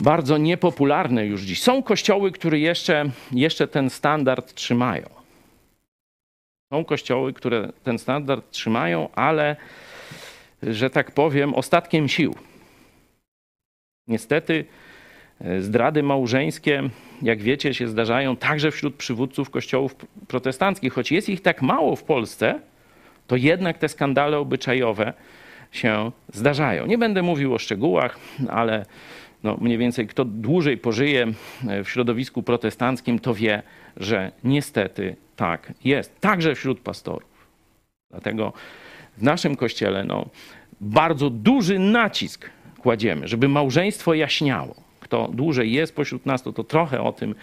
bardzo niepopularne już dziś. Są kościoły, które jeszcze, jeszcze ten standard trzymają. Są kościoły, które ten standard trzymają, ale, że tak powiem, ostatkiem sił. Niestety e, zdrady małżeńskie, jak wiecie, się zdarzają także wśród przywódców kościołów protestanckich. Choć jest ich tak mało w Polsce, to jednak te skandale obyczajowe się zdarzają. Nie będę mówił o szczegółach, ale no mniej więcej kto dłużej pożyje w środowisku protestanckim, to wie, że niestety tak jest. Także wśród pastorów. Dlatego w naszym kościele no, bardzo duży nacisk kładziemy, żeby małżeństwo jaśniało kto dłużej jest pośród nas, to, to trochę o tym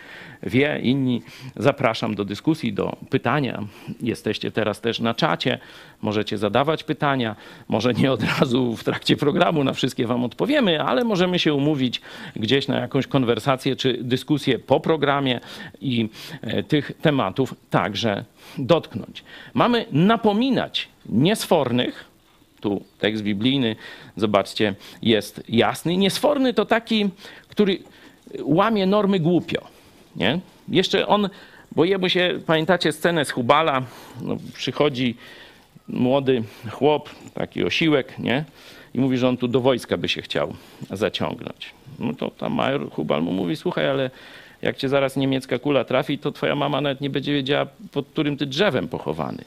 wie. Inni zapraszam do dyskusji, do pytania. Jesteście teraz też na czacie, możecie zadawać pytania. Może nie od razu w trakcie programu na wszystkie Wam odpowiemy, ale możemy się umówić gdzieś na jakąś konwersację czy dyskusję po programie i e, tych tematów także dotknąć. Mamy napominać niesfornych, tu tekst biblijny, zobaczcie, jest jasny. Niesforny to taki, który łamie normy głupio. Nie? Jeszcze on, bo jemu się, pamiętacie scenę z Hubala, no, przychodzi młody chłop, taki osiłek, nie? I mówi, że on tu do wojska by się chciał zaciągnąć. No to tam major Hubal mu mówi, słuchaj, ale jak cię zaraz niemiecka kula trafi, to twoja mama nawet nie będzie wiedziała, pod którym ty drzewem pochowany.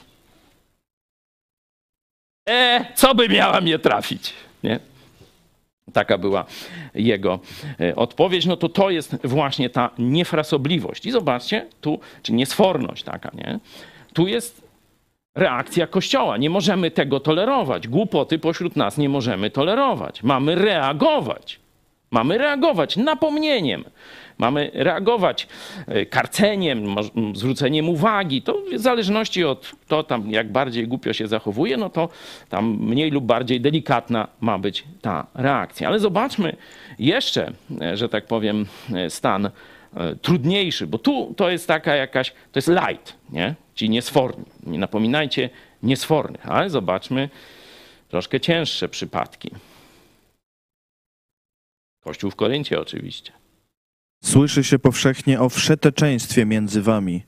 E, co by miała mnie trafić? Nie? Taka była jego e, odpowiedź. No to to jest właśnie ta niefrasobliwość. I zobaczcie, tu, czy niesforność taka, nie? Tu jest reakcja Kościoła. Nie możemy tego tolerować. Głupoty pośród nas nie możemy tolerować. Mamy reagować. Mamy reagować napomnieniem. Mamy reagować e, karceniem, zwróceniem uwagi. To w zależności od to tam, jak bardziej głupio się zachowuje, no to tam mniej lub bardziej delikatna ma być ta reakcja. Ale zobaczmy jeszcze, e, że tak powiem, e, stan trudniejszy, bo tu to jest taka jakaś, to jest light, nie? Ci niesforni. Nie napominajcie niesfornych, ale zobaczmy troszkę cięższe przypadki. Kościół w Koryncie oczywiście. Słyszy się powszechnie o wszeteczeństwie między wami.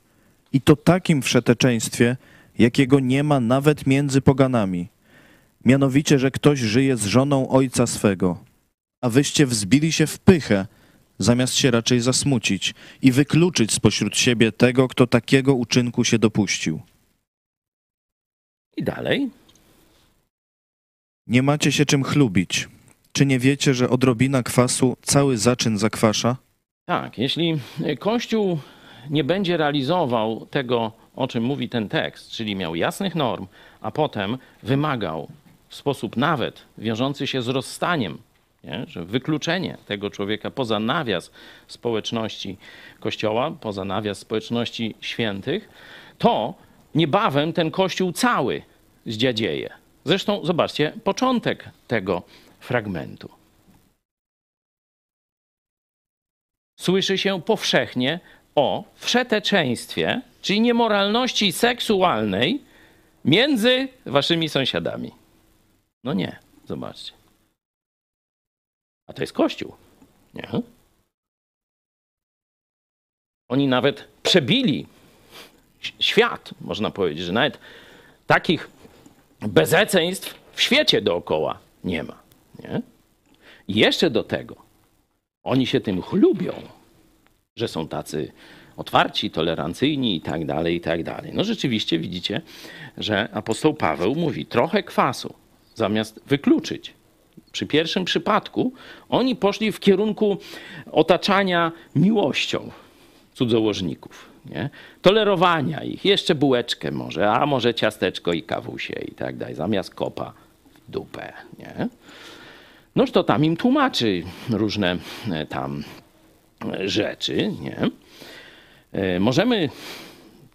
I to takim wszeteczeństwie, jakiego nie ma nawet między poganami. Mianowicie, że ktoś żyje z żoną ojca swego, a wyście wzbili się w pychę, zamiast się raczej zasmucić i wykluczyć spośród siebie tego, kto takiego uczynku się dopuścił. I dalej. Nie macie się czym chlubić. Czy nie wiecie, że odrobina kwasu cały zaczyn zakwasza? Tak, jeśli Kościół nie będzie realizował tego, o czym mówi ten tekst, czyli miał jasnych norm, a potem wymagał w sposób nawet wiążący się z rozstaniem, nie? że wykluczenie tego człowieka poza nawias społeczności Kościoła, poza nawias społeczności świętych, to niebawem ten Kościół cały zdziadzieje. Zresztą zobaczcie początek tego fragmentu. słyszy się powszechnie o wszeteczeństwie, czyli niemoralności seksualnej między waszymi sąsiadami. No nie, zobaczcie. A to jest Kościół. Nie? Oni nawet przebili świat, można powiedzieć, że nawet takich bezeceństw w świecie dookoła nie ma. Nie? I jeszcze do tego oni się tym chlubią, że są tacy otwarci, tolerancyjni i tak dalej, i tak dalej. No rzeczywiście widzicie, że apostoł Paweł mówi trochę kwasu, zamiast wykluczyć. Przy pierwszym przypadku oni poszli w kierunku otaczania miłością cudzołożników, nie? tolerowania ich, jeszcze bułeczkę może, a może ciasteczko i kawusie i tak dalej, zamiast kopa w dupę. Nie? Noż to tam im tłumaczy różne e, tam e, rzeczy, nie? E, możemy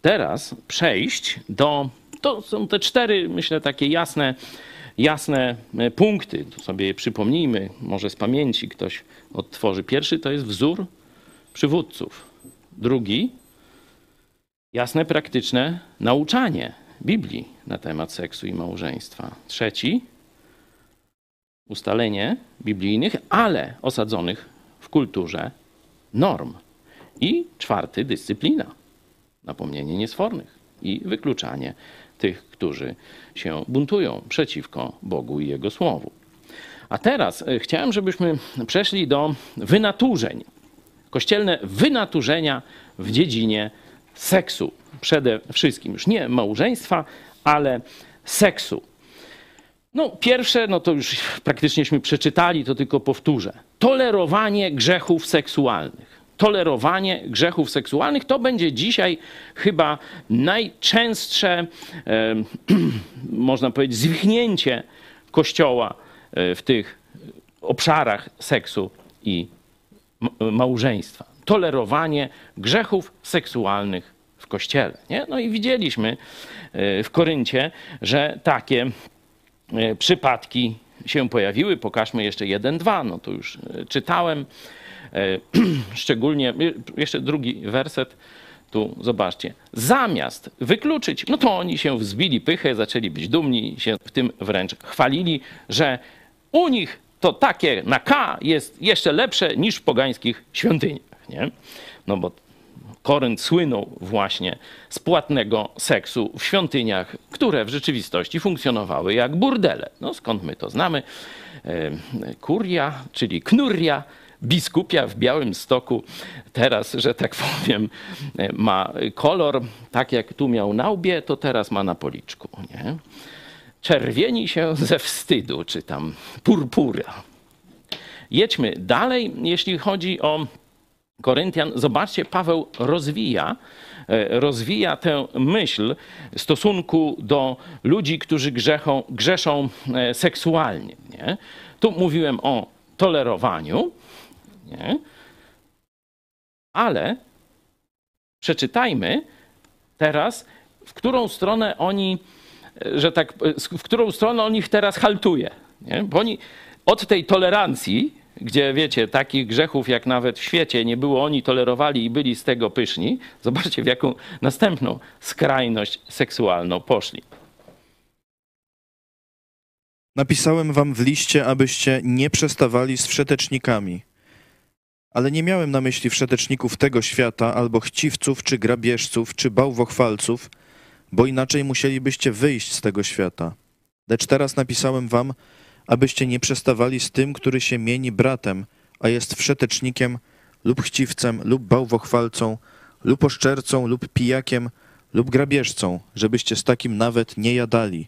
teraz przejść do. To są te cztery, myślę, takie jasne, jasne punkty. Tu sobie je przypomnijmy, może z pamięci ktoś odtworzy. Pierwszy to jest wzór przywódców. Drugi jasne, praktyczne nauczanie Biblii na temat seksu i małżeństwa. Trzeci ustalenie biblijnych, ale osadzonych w kulturze norm. I czwarty, dyscyplina. Napomnienie niesfornych i wykluczanie tych, którzy się buntują przeciwko Bogu i Jego Słowu. A teraz e, chciałem, żebyśmy przeszli do wynaturzeń. Kościelne wynaturzenia w dziedzinie seksu. Przede wszystkim już nie małżeństwa, ale seksu. No, pierwsze, no to już praktycznieśmy przeczytali, to tylko powtórzę. Tolerowanie grzechów seksualnych. Tolerowanie grzechów seksualnych to będzie dzisiaj chyba najczęstsze, e, można powiedzieć, zwichnięcie Kościoła e, w tych obszarach seksu i małżeństwa. Tolerowanie grzechów seksualnych w Kościele. Nie? No i widzieliśmy e, w Koryncie, że takie E, przypadki się pojawiły. Pokażmy jeszcze jeden, dwa. No to już e, czytałem. E, szczególnie jeszcze drugi werset. Tu zobaczcie. Zamiast wykluczyć, no to oni się wzbili pychę, zaczęli być dumni, się w tym wręcz chwalili, że u nich to takie na K jest jeszcze lepsze niż w pogańskich świątyniach. Nie? No bo Korynt słynął właśnie z płatnego seksu w świątyniach, które w rzeczywistości funkcjonowały jak burdele. No skąd my to znamy? Kuria, czyli knuria, biskupia w Białym Stoku teraz, że tak powiem, ma kolor, tak jak tu miał na łbie, to teraz ma na policzku. Nie? Czerwieni się ze wstydu, czy tam purpura. Jedźmy dalej, jeśli chodzi o Koryntian. Zobaczcie, Paweł rozwija, e, rozwija tę myśl stosunku do ludzi, którzy grzechą, grzeszą e, seksualnie. Nie? Tu mówiłem o tolerowaniu, nie? ale przeczytajmy teraz, w którą stronę oni, e, że tak, w którą stronę on ich teraz haltuje. Nie? Bo oni od tej tolerancji gdzie wiecie, takich grzechów jak nawet w świecie nie było, oni tolerowali i byli z tego pyszni. Zobaczcie, w jaką następną skrajność seksualną poszli. Napisałem wam w liście, abyście nie przestawali z wszetecznikami. Ale nie miałem na myśli wszeteczników tego świata, albo chciwców, czy grabieżców, czy bałwochwalców, bo inaczej musielibyście wyjść z tego świata. Lecz teraz napisałem wam, abyście nie przestawali z tym, który się mieni bratem, a jest wszetecznikiem lub chciwcem, lub bałwochwalcą, lub oszczercą, lub pijakiem, lub grabieżcą, żebyście z takim nawet nie jadali.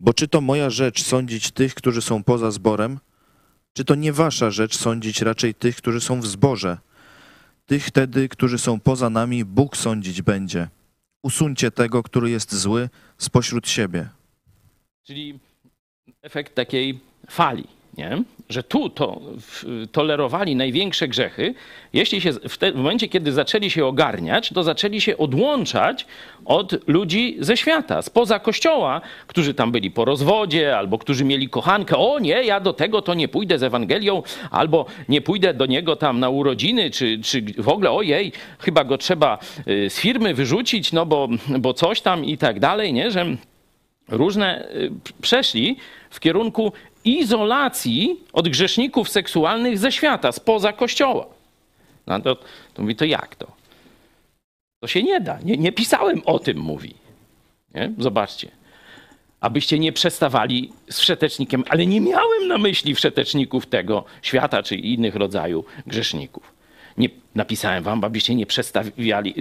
Bo czy to moja rzecz sądzić tych, którzy są poza zborem? Czy to nie wasza rzecz sądzić raczej tych, którzy są w zborze? Tych wtedy, którzy są poza nami, Bóg sądzić będzie. Usuńcie tego, który jest zły, spośród siebie. Czyli efekt takiej fali, nie? że tu to tolerowali największe grzechy. Jeśli się w, te, w momencie, kiedy zaczęli się ogarniać, to zaczęli się odłączać od ludzi ze świata, spoza kościoła, którzy tam byli po rozwodzie, albo którzy mieli kochankę. O nie, ja do tego to nie pójdę z Ewangelią, albo nie pójdę do niego tam na urodziny, czy, czy w ogóle ojej, chyba go trzeba y, z firmy wyrzucić, no bo, bo coś tam i tak dalej, nie? że różne y, przeszli w kierunku izolacji od grzeszników seksualnych ze świata, spoza kościoła. No to, to mówi, to jak to? To się nie da. Nie, nie pisałem o tym, mówi. Nie? Zobaczcie. Abyście nie przestawali z wszetecznikiem, ale nie miałem na myśli wszeteczników tego świata czy innych rodzajów grzeszników. Nie, napisałem wam, abyście nie,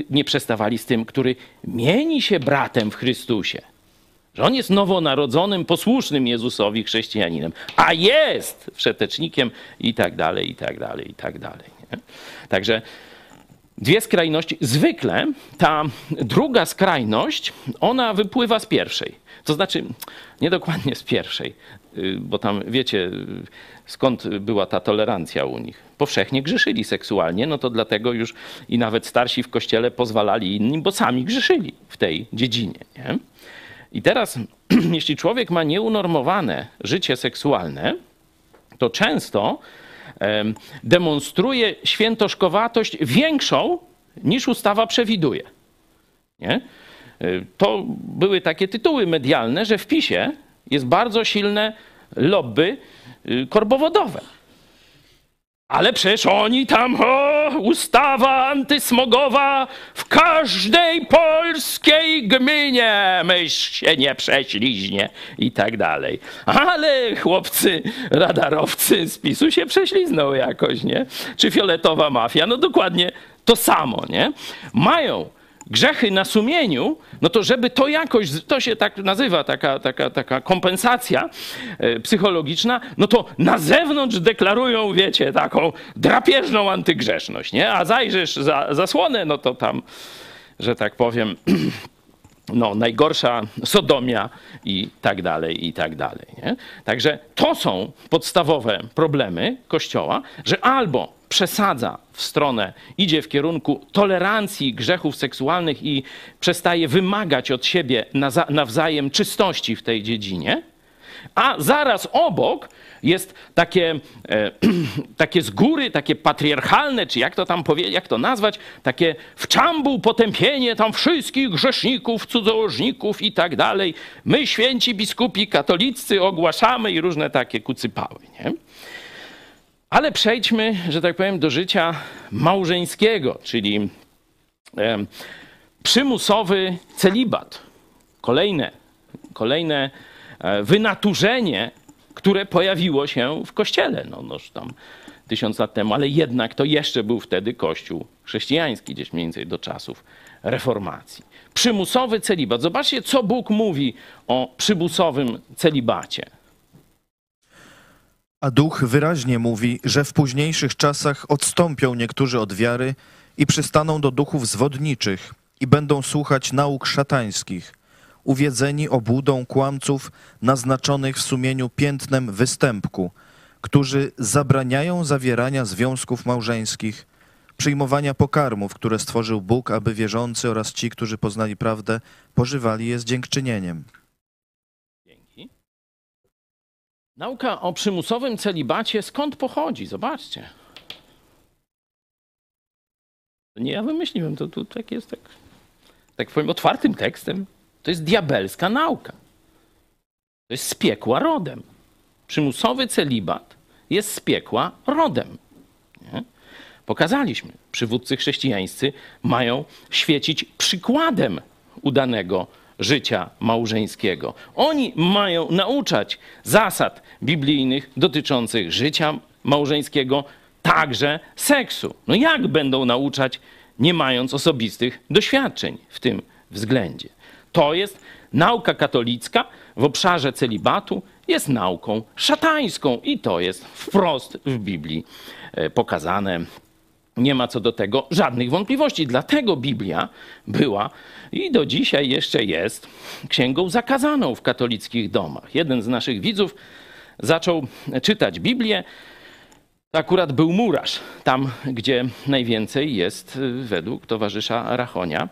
nie przestawali z tym, który mieni się bratem w Chrystusie że on jest nowonarodzonym, posłusznym Jezusowi chrześcijaninem, a jest wszetecznikiem i tak dalej, i tak dalej, i tak dalej. Nie? Także dwie skrajności. Zwykle ta druga skrajność, ona wypływa z pierwszej. To znaczy, nie dokładnie z pierwszej, y, bo tam wiecie, skąd była ta tolerancja u nich. Powszechnie grzeszyli seksualnie, no to dlatego już i nawet starsi w kościele pozwalali innym, bo sami grzeszyli w tej dziedzinie. Nie? I teraz, jeśli człowiek ma nieunormowane życie seksualne, to często demonstruje świętoszkowatość większą niż ustawa przewiduje. Nie? E, to były takie tytuły medialne, że w PiSie jest bardzo silne lobby y, korbowodowe. Ale przecież oni tam, o, ustawa antysmogowa w każdej polskiej gminie, myśl się nie prześliźnie i tak dalej. Ale chłopcy radarowcy z PiSu się prześlizną jakoś, nie? Czy fioletowa mafia? No dokładnie to samo, nie? Mają grzechy na sumieniu, no to żeby to jakoś, to się tak nazywa, taka, taka, taka kompensacja e, psychologiczna, no to na zewnątrz deklarują, wiecie, taką drapieżną antygrzeszność, nie? A zajrzysz za zasłonę, no to tam, że tak powiem, no, najgorsza sodomia i tak dalej, i tak dalej. Nie? Także to są podstawowe problemy Kościoła, że albo przesadza w stronę, idzie w kierunku tolerancji grzechów seksualnych i przestaje wymagać od siebie nawzajem czystości w tej dziedzinie, a zaraz obok jest takie, e, takie z góry, takie patriarchalne, czy jak to tam powiedzieć, jak to nazwać, takie w czambu potępienie tam wszystkich grzeszników, cudzołożników i tak dalej. My, święci biskupi katoliccy, ogłaszamy i różne takie kucypały, nie? Ale przejdźmy, że tak powiem, do życia małżeńskiego, czyli e, przymusowy celibat. Kolejne, kolejne e, wynaturzenie, które pojawiło się w kościele. No, noż tam tysiąc lat temu, ale jednak to jeszcze był wtedy kościół chrześcijański, gdzieś mniej więcej do czasów reformacji. Przymusowy celibat. Zobaczcie, co Bóg mówi o przymusowym celibacie. A duch wyraźnie mówi, że w późniejszych czasach odstąpią niektórzy od wiary i przystaną do duchów zwodniczych i będą słuchać nauk szatańskich, uwiedzeni obłudą kłamców naznaczonych w sumieniu piętnem występku, którzy zabraniają zawierania związków małżeńskich, przyjmowania pokarmów, które stworzył Bóg, aby wierzący oraz ci, którzy poznali prawdę, pożywali je z dziękczynieniem. Nauka o przymusowym celibacie skąd pochodzi? Zobaczcie. Nie ja wymyśliłem, to tu tak jest tak, tak powiem otwartym tekstem. To jest diabelska nauka. To jest z piekła rodem. Przymusowy celibat jest z piekła rodem. Nie? Pokazaliśmy, przywódcy chrześcijańscy mają świecić przykładem udanego życia małżeńskiego. Oni mają nauczać zasad biblijnych dotyczących życia małżeńskiego, także seksu. No jak będą nauczać, nie mając osobistych doświadczeń w tym względzie? To jest nauka katolicka w obszarze celibatu, jest nauką szatańską i to jest wprost w Biblii e, pokazane. Nie ma co do tego żadnych wątpliwości. Dlatego Biblia była i do dzisiaj jeszcze jest księgą zakazaną w katolickich domach. Jeden z naszych widzów zaczął czytać Biblię. Akurat był murarz, tam gdzie najwięcej jest y, według towarzysza Rachonia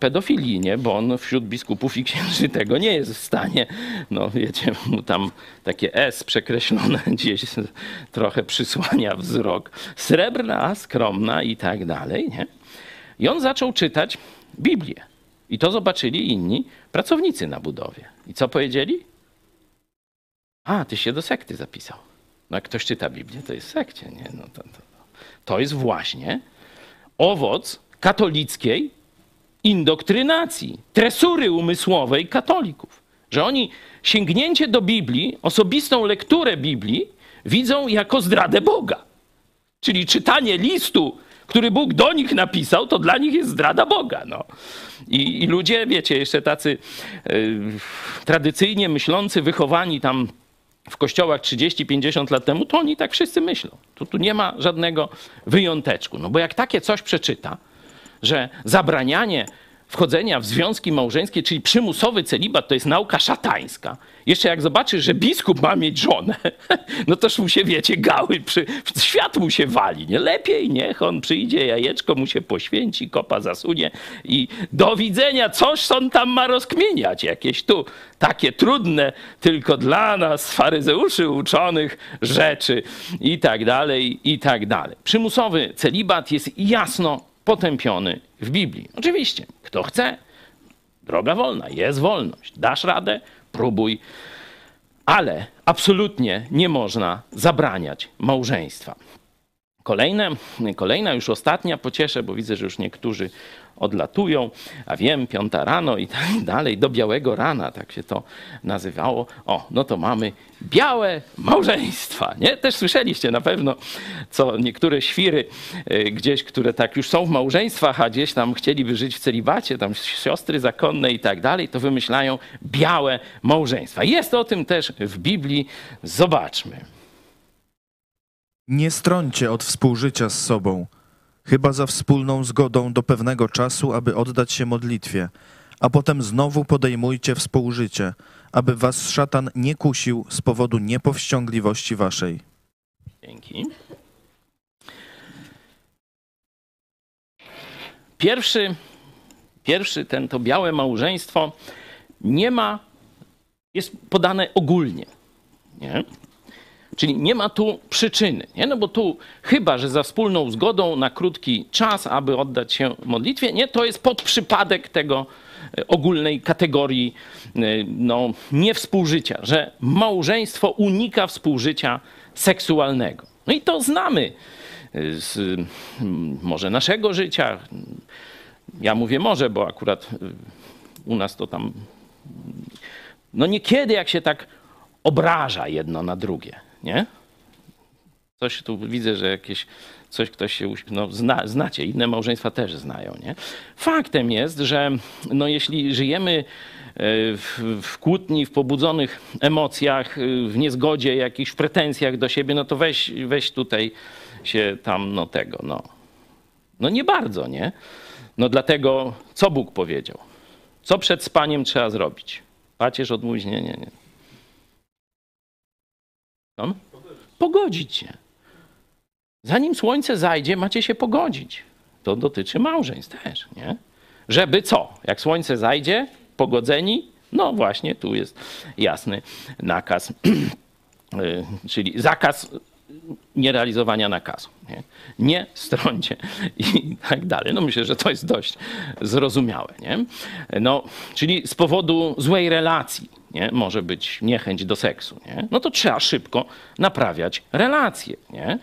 pedofilii, nie? bo on wśród biskupów i księży tego nie jest w stanie. No wiecie, mu tam takie S przekreślone gdzieś trochę przysłania wzrok. Srebrna, skromna i tak dalej. Nie? I on zaczął czytać Biblię. I to zobaczyli inni pracownicy na budowie. I co powiedzieli? A, ty się do sekty zapisał. No jak ktoś czyta Biblię, to jest w sekcie. Nie? No to, to, to jest właśnie owoc katolickiej indoktrynacji, tresury umysłowej katolików. Że oni sięgnięcie do Biblii, osobistą lekturę Biblii widzą jako zdradę Boga. Czyli czytanie listu, który Bóg do nich napisał, to dla nich jest zdrada Boga. No. I, i ludzie, wiecie, jeszcze tacy y, tradycyjnie myślący, wychowani tam w kościołach 30-50 lat temu, to oni tak wszyscy myślą. Tu, tu nie ma żadnego wyjąteczku. No bo jak takie coś przeczyta, że zabranianie wchodzenia w związki małżeńskie, czyli przymusowy celibat, to jest nauka szatańska. Jeszcze jak zobaczysz, że biskup ma mieć żonę, no toż mu się, wiecie, gały, przy, świat mu się wali. Nie? Lepiej niech on przyjdzie, jajeczko mu się poświęci, kopa zasunie i do widzenia, coś on tam ma rozkminiać. Jakieś tu takie trudne tylko dla nas, faryzeuszy uczonych rzeczy i tak dalej, i tak dalej. Przymusowy celibat jest jasno potępiony w Biblii. Oczywiście, kto chce, droga wolna, jest wolność. Dasz radę, próbuj, ale absolutnie nie można zabraniać małżeństwa. Kolejne, kolejna, już ostatnia, pocieszę, bo widzę, że już niektórzy odlatują, a wiem, piąta rano i tak dalej, do białego rana, tak się to nazywało. O, no to mamy białe małżeństwa, nie? Też słyszeliście na pewno, co niektóre świry y, gdzieś, które tak już są w małżeństwach, a gdzieś tam chcieliby żyć w celibacie, tam siostry zakonne i tak dalej, to wymyślają białe małżeństwa. Jest o tym też w Biblii. Zobaczmy. Nie stroncie od współżycia z sobą, chyba za wspólną zgodą do pewnego czasu, aby oddać się modlitwie, a potem znowu podejmujcie współżycie, aby was szatan nie kusił z powodu niepowściągliwości waszej. Dzięki. Pierwszy, pierwszy ten, to białe małżeństwo nie ma, jest podane ogólnie. Nie? Czyli nie ma tu przyczyny, nie? No bo tu chyba, że za wspólną zgodą na krótki czas, aby oddać się modlitwie, nie, to jest pod przypadek tego e, ogólnej kategorii e, no, niewspółżycia, że małżeństwo unika współżycia seksualnego. No i to znamy e, z może naszego życia. Ja mówię może, bo akurat u nas to tam no niekiedy jak się tak obraża jedno na drugie nie? Coś tu widzę, że jakieś coś ktoś się, no zna, znacie, inne małżeństwa też znają, nie? Faktem jest, że no jeśli żyjemy e, w, w kłótni, w pobudzonych emocjach, e, w niezgodzie, jakichś pretensjach do siebie, no to weź, weź tutaj się tam, no tego, no. No nie bardzo, nie? No dlatego, co Bóg powiedział? Co przed spaniem trzeba zrobić? Pacierz odmówić? Nie, nie, nie. On? Pogodzić się. Zanim słońce zajdzie, macie się pogodzić. To dotyczy małżeństw też, nie? Żeby co? Jak słońce zajdzie, pogodzeni? No właśnie, tu jest jasny nakaz, y, czyli zakaz nierealizowania nakazu. Nie, nie strącie i tak dalej. No myślę, że to jest dość zrozumiałe. Nie? No, czyli z powodu złej relacji nie? może być niechęć do seksu. Nie? No to trzeba szybko naprawiać relacje. Nie?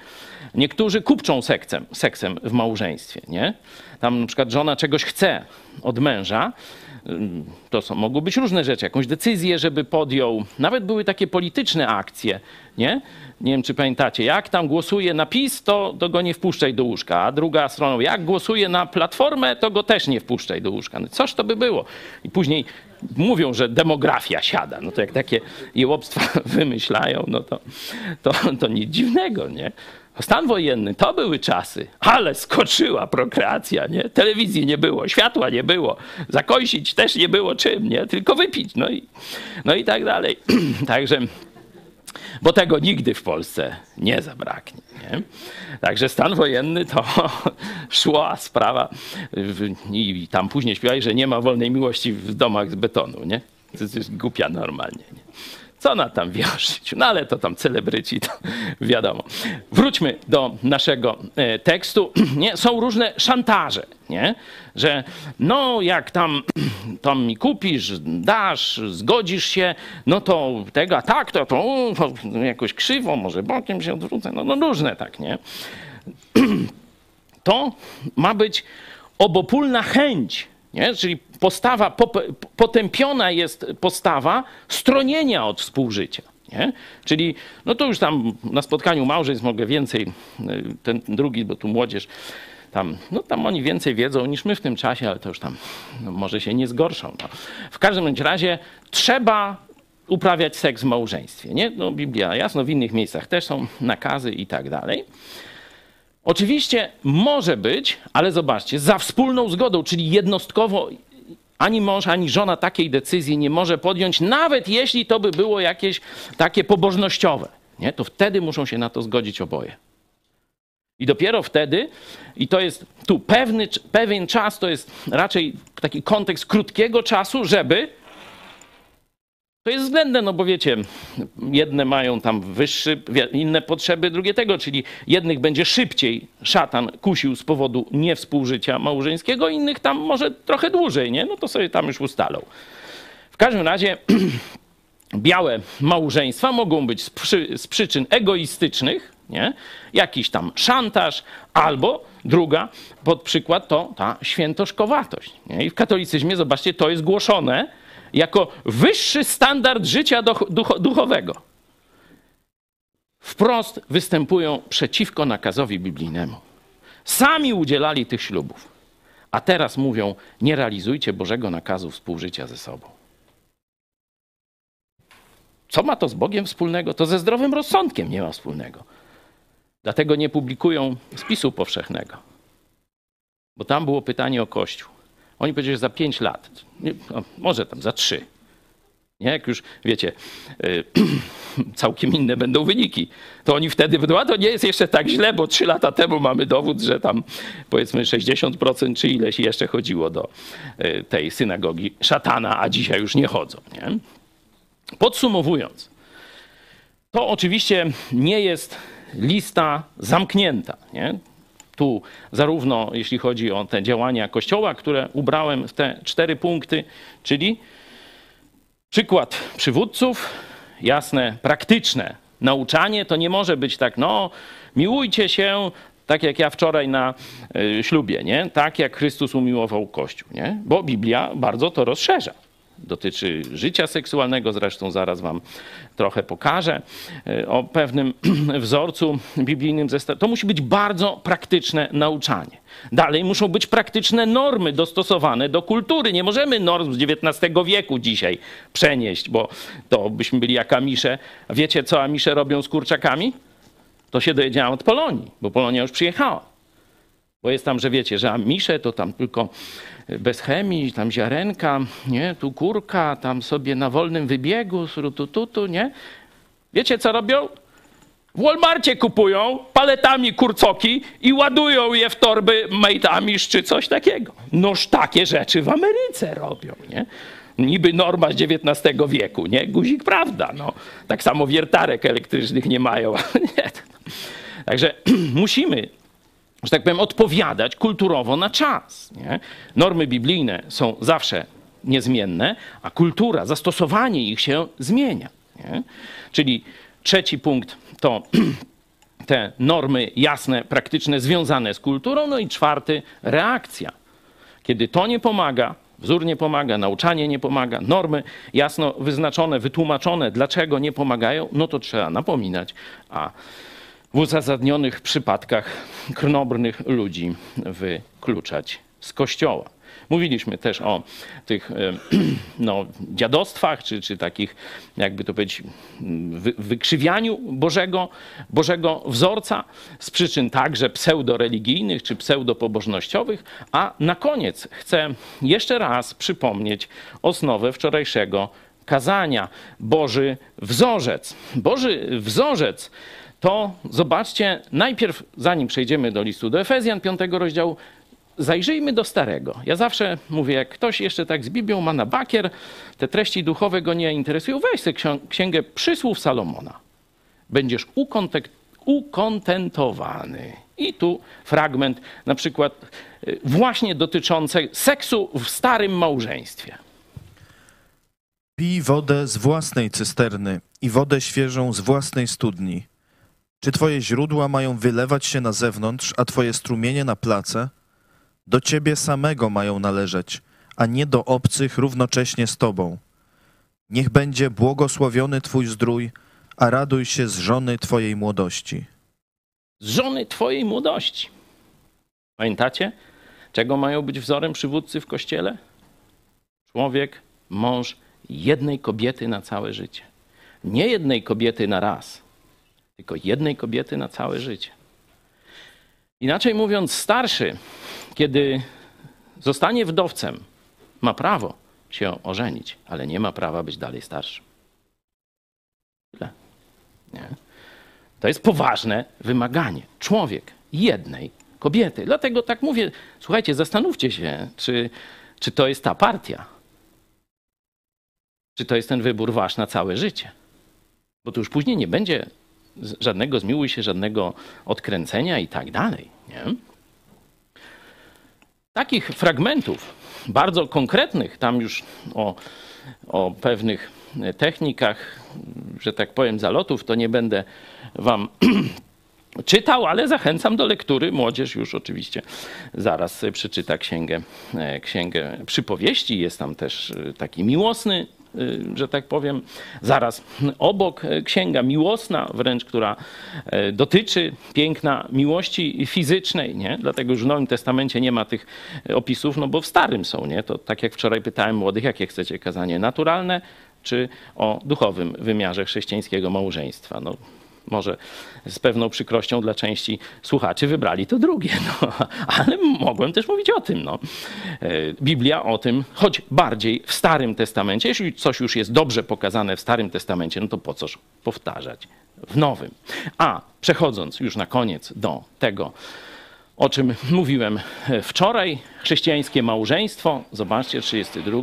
Niektórzy kupczą seksem, seksem w małżeństwie. Nie? Tam na przykład żona czegoś chce od męża, to są, mogły być różne rzeczy, jakąś decyzję, żeby podjął. Nawet były takie polityczne akcje, nie? Nie wiem, czy pamiętacie, jak tam głosuje na PiS, to, to go nie wpuszczaj do łóżka, a druga strona, jak głosuje na Platformę, to go też nie wpuszczaj do łóżka. No coż to by było? I później mówią, że demografia siada. No to jak takie jełobstwa wymyślają, no to, to, to nic dziwnego, nie? Stan wojenny to były czasy, ale skoczyła prokreacja, nie? Telewizji nie było, światła nie było, zakosić też nie było czym, nie? Tylko wypić, no i, no i tak dalej. Także bo tego nigdy w Polsce nie zabraknie. Nie? Także stan wojenny to szła sprawa i tam później śpiewali, że nie ma wolnej miłości w domach z betonu, nie? To jest głupia normalnie. Nie? Co na tam wie o życiu? No ale to tam celebryci, to wiadomo. Wróćmy do naszego e, tekstu. Nie? Są różne szantaże, nie? że no jak tam, tam mi kupisz, dasz, zgodzisz się, no to tego, a tak, to, to jakoś krzywo, może bokiem się odwrócę, no, no różne tak, nie? To ma być obopólna chęć nie? Czyli postawa, potępiona jest postawa stronienia od współżycia. Nie? Czyli, no to już tam na spotkaniu małżeństw mogę więcej, y, ten drugi, bo tu młodzież, tam, no tam oni więcej wiedzą niż my w tym czasie, ale to już tam no, może się nie zgorszą. No. W każdym razie trzeba uprawiać seks w małżeństwie. Nie? No, Biblia jasno, w innych miejscach też są nakazy i tak dalej. Oczywiście może być, ale zobaczcie, za wspólną zgodą, czyli jednostkowo ani mąż, ani żona takiej decyzji nie może podjąć, nawet jeśli to by było jakieś takie pobożnościowe. Nie? To wtedy muszą się na to zgodzić oboje. I dopiero wtedy, i to jest tu pewny, pewien czas, to jest raczej taki kontekst krótkiego czasu, żeby to jest względne, no bo wiecie, jedne mają tam wyższe, inne potrzeby, drugie tego, czyli jednych będzie szybciej szatan kusił z powodu niewspółżycia małżeńskiego, innych tam może trochę dłużej, nie? No to sobie tam już ustalą. W każdym razie białe małżeństwa mogą być z, przy, z przyczyn egoistycznych, nie? Jakiś tam szantaż, albo druga, pod przykład, to ta świętoszkowatość. Nie? I w katolicyzmie, zobaczcie, to jest głoszone jako wyższy standard życia duchowego. Wprost występują przeciwko nakazowi biblijnemu. Sami udzielali tych ślubów, a teraz mówią: nie realizujcie Bożego nakazu współżycia ze sobą. Co ma to z Bogiem wspólnego? To ze zdrowym rozsądkiem nie ma wspólnego. Dlatego nie publikują spisu powszechnego. Bo tam było pytanie o Kościół. Oni powiedzieli, że za pięć lat, no, może tam za trzy. Nie? Jak już wiecie, y, całkiem inne będą wyniki, to oni wtedy będą, a to nie jest jeszcze tak źle, bo trzy lata temu mamy dowód, że tam powiedzmy 60% czy ileś jeszcze chodziło do y, tej synagogi szatana, a dzisiaj już nie chodzą. Nie? Podsumowując, to oczywiście nie jest lista zamknięta. Nie? Tu zarówno jeśli chodzi o te działania Kościoła, które ubrałem w te cztery punkty, czyli przykład przywódców, jasne, praktyczne. Nauczanie to nie może być tak, no, miłujcie się, tak jak ja wczoraj na y, ślubie, nie? Tak jak Chrystus umiłował Kościół, nie? Bo Biblia bardzo to rozszerza. Dotyczy życia seksualnego, zresztą zaraz wam trochę pokażę e, o pewnym wzorcu biblijnym. To musi być bardzo praktyczne nauczanie. Dalej muszą być praktyczne normy dostosowane do kultury. Nie możemy norm z XIX wieku dzisiaj przenieść, bo to byśmy byli jak Amisze. Wiecie, co Amisze robią z kurczakami? To się dowiedziałem od Polonii, bo Polonia już przyjechała. Bo jest tam, że wiecie, że Amisze to tam tylko bez chemii, tam ziarenka, nie, tu kurka, tam sobie na wolnym wybiegu, tu, nie. Wiecie, co robią? W Walmarcie kupują paletami kurcoki i ładują je w torby majtami czy coś takiego. Noż takie rzeczy w Ameryce robią, nie? Niby norma z XIX wieku, nie? Guzik prawda, no. Tak samo wiertarek elektrycznych nie mają. nie. Także musimy że tak powiem, odpowiadać kulturowo na czas. Nie? Normy biblijne są zawsze niezmienne, a kultura, zastosowanie ich się zmienia. Nie? Czyli trzeci punkt to te normy jasne, praktyczne, związane z kulturą. No i czwarty, reakcja. Kiedy to nie pomaga, wzór nie pomaga, nauczanie nie pomaga, normy jasno wyznaczone, wytłumaczone, dlaczego nie pomagają, no to trzeba napominać, a w uzasadnionych przypadkach krnobrnych ludzi wykluczać z kościoła. Mówiliśmy też o tych e, no, dziadostwach, czy, czy takich, jakby to powiedzieć, wy, wykrzywianiu Bożego, Bożego wzorca z przyczyn także pseudoreligijnych czy pseudopobożnościowych. A na koniec chcę jeszcze raz przypomnieć osnowę wczorajszego kazania. Boży wzorzec. Boży wzorzec to zobaczcie, najpierw, zanim przejdziemy do listu do Efezjan, piątego rozdziału, zajrzyjmy do starego. Ja zawsze mówię, jak ktoś jeszcze tak z Biblią ma na bakier, te treści duchowe go nie interesują, weź sobie księgę przysłów Salomona. Będziesz ukontentowany. I tu fragment na przykład y, właśnie dotyczący seksu w starym małżeństwie. Pij wodę z własnej cysterny i wodę świeżą z własnej studni czy twoje źródła mają wylewać się na zewnątrz, a twoje strumienie na place? Do ciebie samego mają należeć, a nie do obcych równocześnie z tobą. Niech będzie błogosławiony twój zdrój, a raduj się z żony twojej młodości. Z żony twojej młodości. Pamiętacie, czego mają być wzorem przywódcy w kościele? Człowiek, mąż jednej kobiety na całe życie. Nie jednej kobiety na raz tylko jednej kobiety na całe życie. Inaczej mówiąc, starszy, kiedy zostanie wdowcem, ma prawo się ożenić, ale nie ma prawa być dalej starszym. Tyle. Nie? To jest poważne wymaganie. Człowiek jednej kobiety. Dlatego tak mówię, słuchajcie, zastanówcie się, czy, czy to jest ta partia. Czy to jest ten wybór wasz na całe życie. Bo to już później nie będzie żadnego zmiłuj się, żadnego odkręcenia i tak dalej. Nie? Takich fragmentów, bardzo konkretnych, tam już o, o pewnych technikach, że tak powiem, zalotów, to nie będę wam czytał, ale zachęcam do lektury. Młodzież już oczywiście zaraz przeczyta księgę, e, księgę przypowieści. Jest tam też e, taki miłosny że tak powiem, zaraz obok księga miłosna, wręcz która e, dotyczy piękna miłości fizycznej, nie? Dlatego już w Nowym Testamencie nie ma tych opisów, no bo w Starym są, nie? To tak jak wczoraj pytałem młodych, jakie chcecie kazanie, naturalne czy o duchowym wymiarze chrześcijańskiego małżeństwa? No, może z pewną przykrością dla części słuchaczy wybrali to drugie, no, ale mogłem też mówić o tym. No. E, Biblia o tym, choć bardziej w Starym Testamencie, jeśli coś już jest dobrze pokazane w Starym Testamencie, no to po coż powtarzać w Nowym. A przechodząc już na koniec do tego, o czym mówiłem wczoraj, chrześcijańskie małżeństwo, zobaczcie, 32,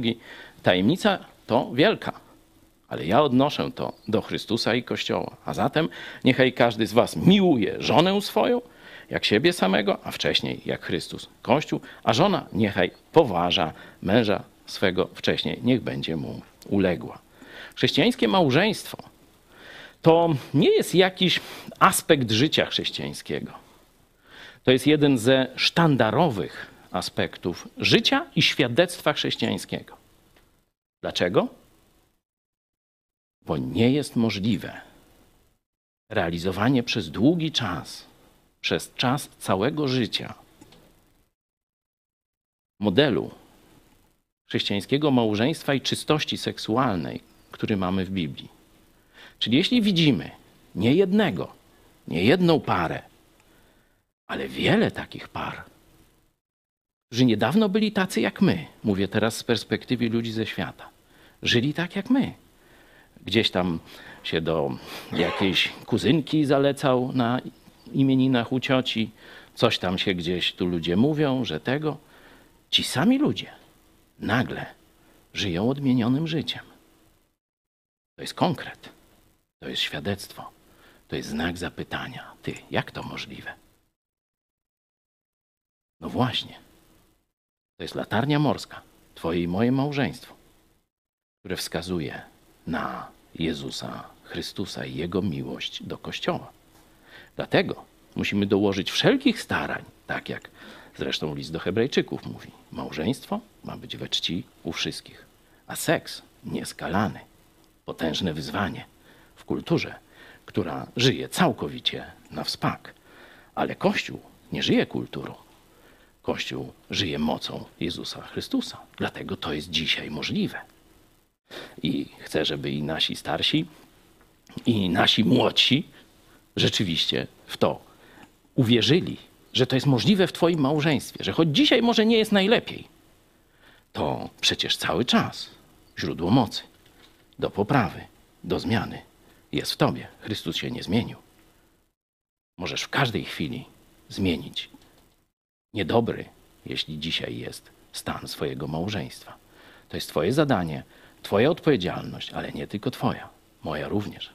tajemnica to wielka ale ja odnoszę to do Chrystusa i Kościoła. A zatem niechaj każdy z was miłuje żonę swoją, jak siebie samego, a wcześniej jak Chrystus Kościół, a żona niechaj poważa męża swego wcześniej, niech będzie mu uległa. Chrześcijańskie małżeństwo to nie jest jakiś aspekt życia chrześcijańskiego. To jest jeden ze sztandarowych aspektów życia i świadectwa chrześcijańskiego. Dlaczego? Bo nie jest możliwe realizowanie przez długi czas, przez czas całego życia modelu chrześcijańskiego małżeństwa i czystości seksualnej, który mamy w Biblii. Czyli jeśli widzimy nie jednego, nie jedną parę, ale wiele takich par, którzy niedawno byli tacy jak my, mówię teraz z perspektywy ludzi ze świata, żyli tak jak my. Gdzieś tam się do jakiejś kuzynki zalecał na imieninach u cioci, coś tam się gdzieś tu ludzie mówią, że tego. Ci sami ludzie nagle żyją odmienionym życiem. To jest konkret, to jest świadectwo, to jest znak zapytania. Ty, jak to możliwe? No właśnie, to jest latarnia morska, Twoje i moje małżeństwo, które wskazuje na Jezusa Chrystusa i Jego miłość do Kościoła. Dlatego musimy dołożyć wszelkich starań, tak jak zresztą list do Hebrajczyków mówi. Małżeństwo ma być we czci u wszystkich, a seks nieskalany. Potężne wyzwanie w kulturze, która żyje całkowicie na wspak. Ale Kościół nie żyje kulturą. Kościół żyje mocą Jezusa Chrystusa. Dlatego to jest dzisiaj możliwe. I chcę, żeby i nasi starsi, i nasi młodsi rzeczywiście w to uwierzyli, że to jest możliwe w Twoim małżeństwie, że choć dzisiaj może nie jest najlepiej, to przecież cały czas źródło mocy do poprawy, do zmiany jest w Tobie. Chrystus się nie zmienił. Możesz w każdej chwili zmienić niedobry, jeśli dzisiaj jest stan swojego małżeństwa. To jest Twoje zadanie, Twoja odpowiedzialność, ale nie tylko Twoja, moja również.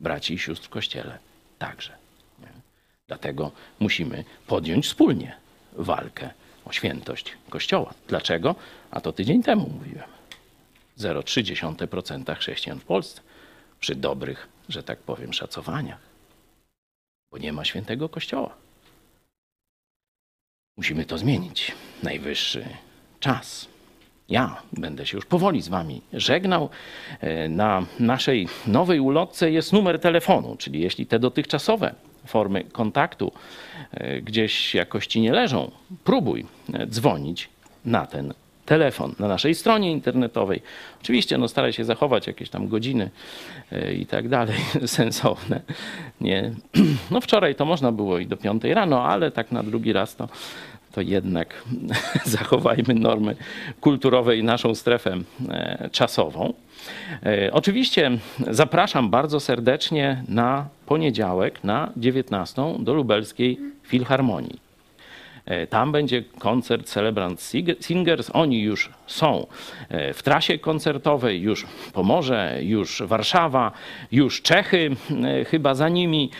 Braci i sióstr w kościele także. Nie? Dlatego musimy podjąć wspólnie walkę o świętość Kościoła. Dlaczego? A to tydzień temu mówiłem. 0,3% chrześcijan w Polsce przy dobrych, że tak powiem, szacowaniach, bo nie ma świętego Kościoła. Musimy to zmienić. Najwyższy czas. Ja będę się już powoli z Wami żegnał. E, na naszej nowej ulotce jest numer telefonu, czyli jeśli te dotychczasowe formy kontaktu e, gdzieś jakoś Ci nie leżą, próbuj e, dzwonić na ten telefon na naszej stronie internetowej. Oczywiście no, staraj się zachować jakieś tam godziny i tak dalej sensowne. Nie. No wczoraj to można było i do piątej rano, ale tak na drugi raz to to jednak zachowajmy normy kulturowe i naszą strefę e, czasową. E, oczywiście zapraszam bardzo serdecznie na poniedziałek na 19 do Lubelskiej Filharmonii. E, tam będzie koncert Celebrant Singers. Oni już są w trasie koncertowej, już Pomorze, już Warszawa, już Czechy chyba za nimi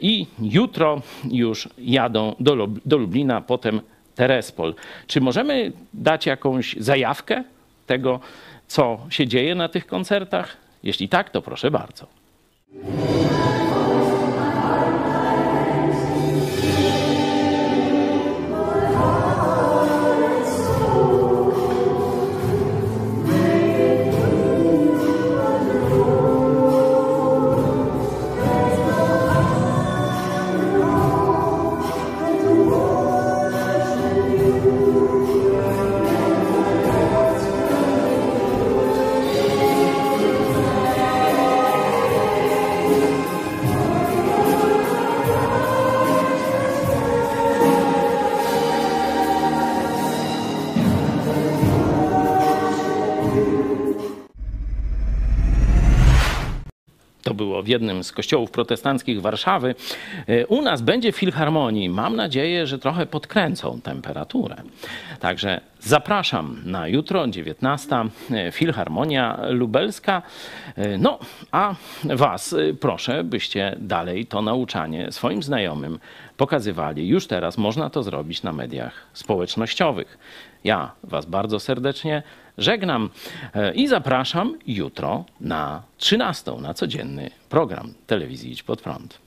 i jutro już jadą do, do Lublina, potem Terespol. Czy możemy dać jakąś zajawkę tego, co się dzieje na tych koncertach? Jeśli tak, to proszę bardzo. Jednym z kościołów protestanckich Warszawy. E, u nas będzie w Filharmonii. Mam nadzieję, że trochę podkręcą temperaturę. Także zapraszam na jutro, 19. E, Filharmonia Lubelska. E, no, a Was proszę, byście dalej to nauczanie swoim znajomym pokazywali. Już teraz można to zrobić na mediach społecznościowych. Ja Was bardzo serdecznie żegnam e, i zapraszam jutro na 13 na codzienny program telewizji Idź Pod Prąd.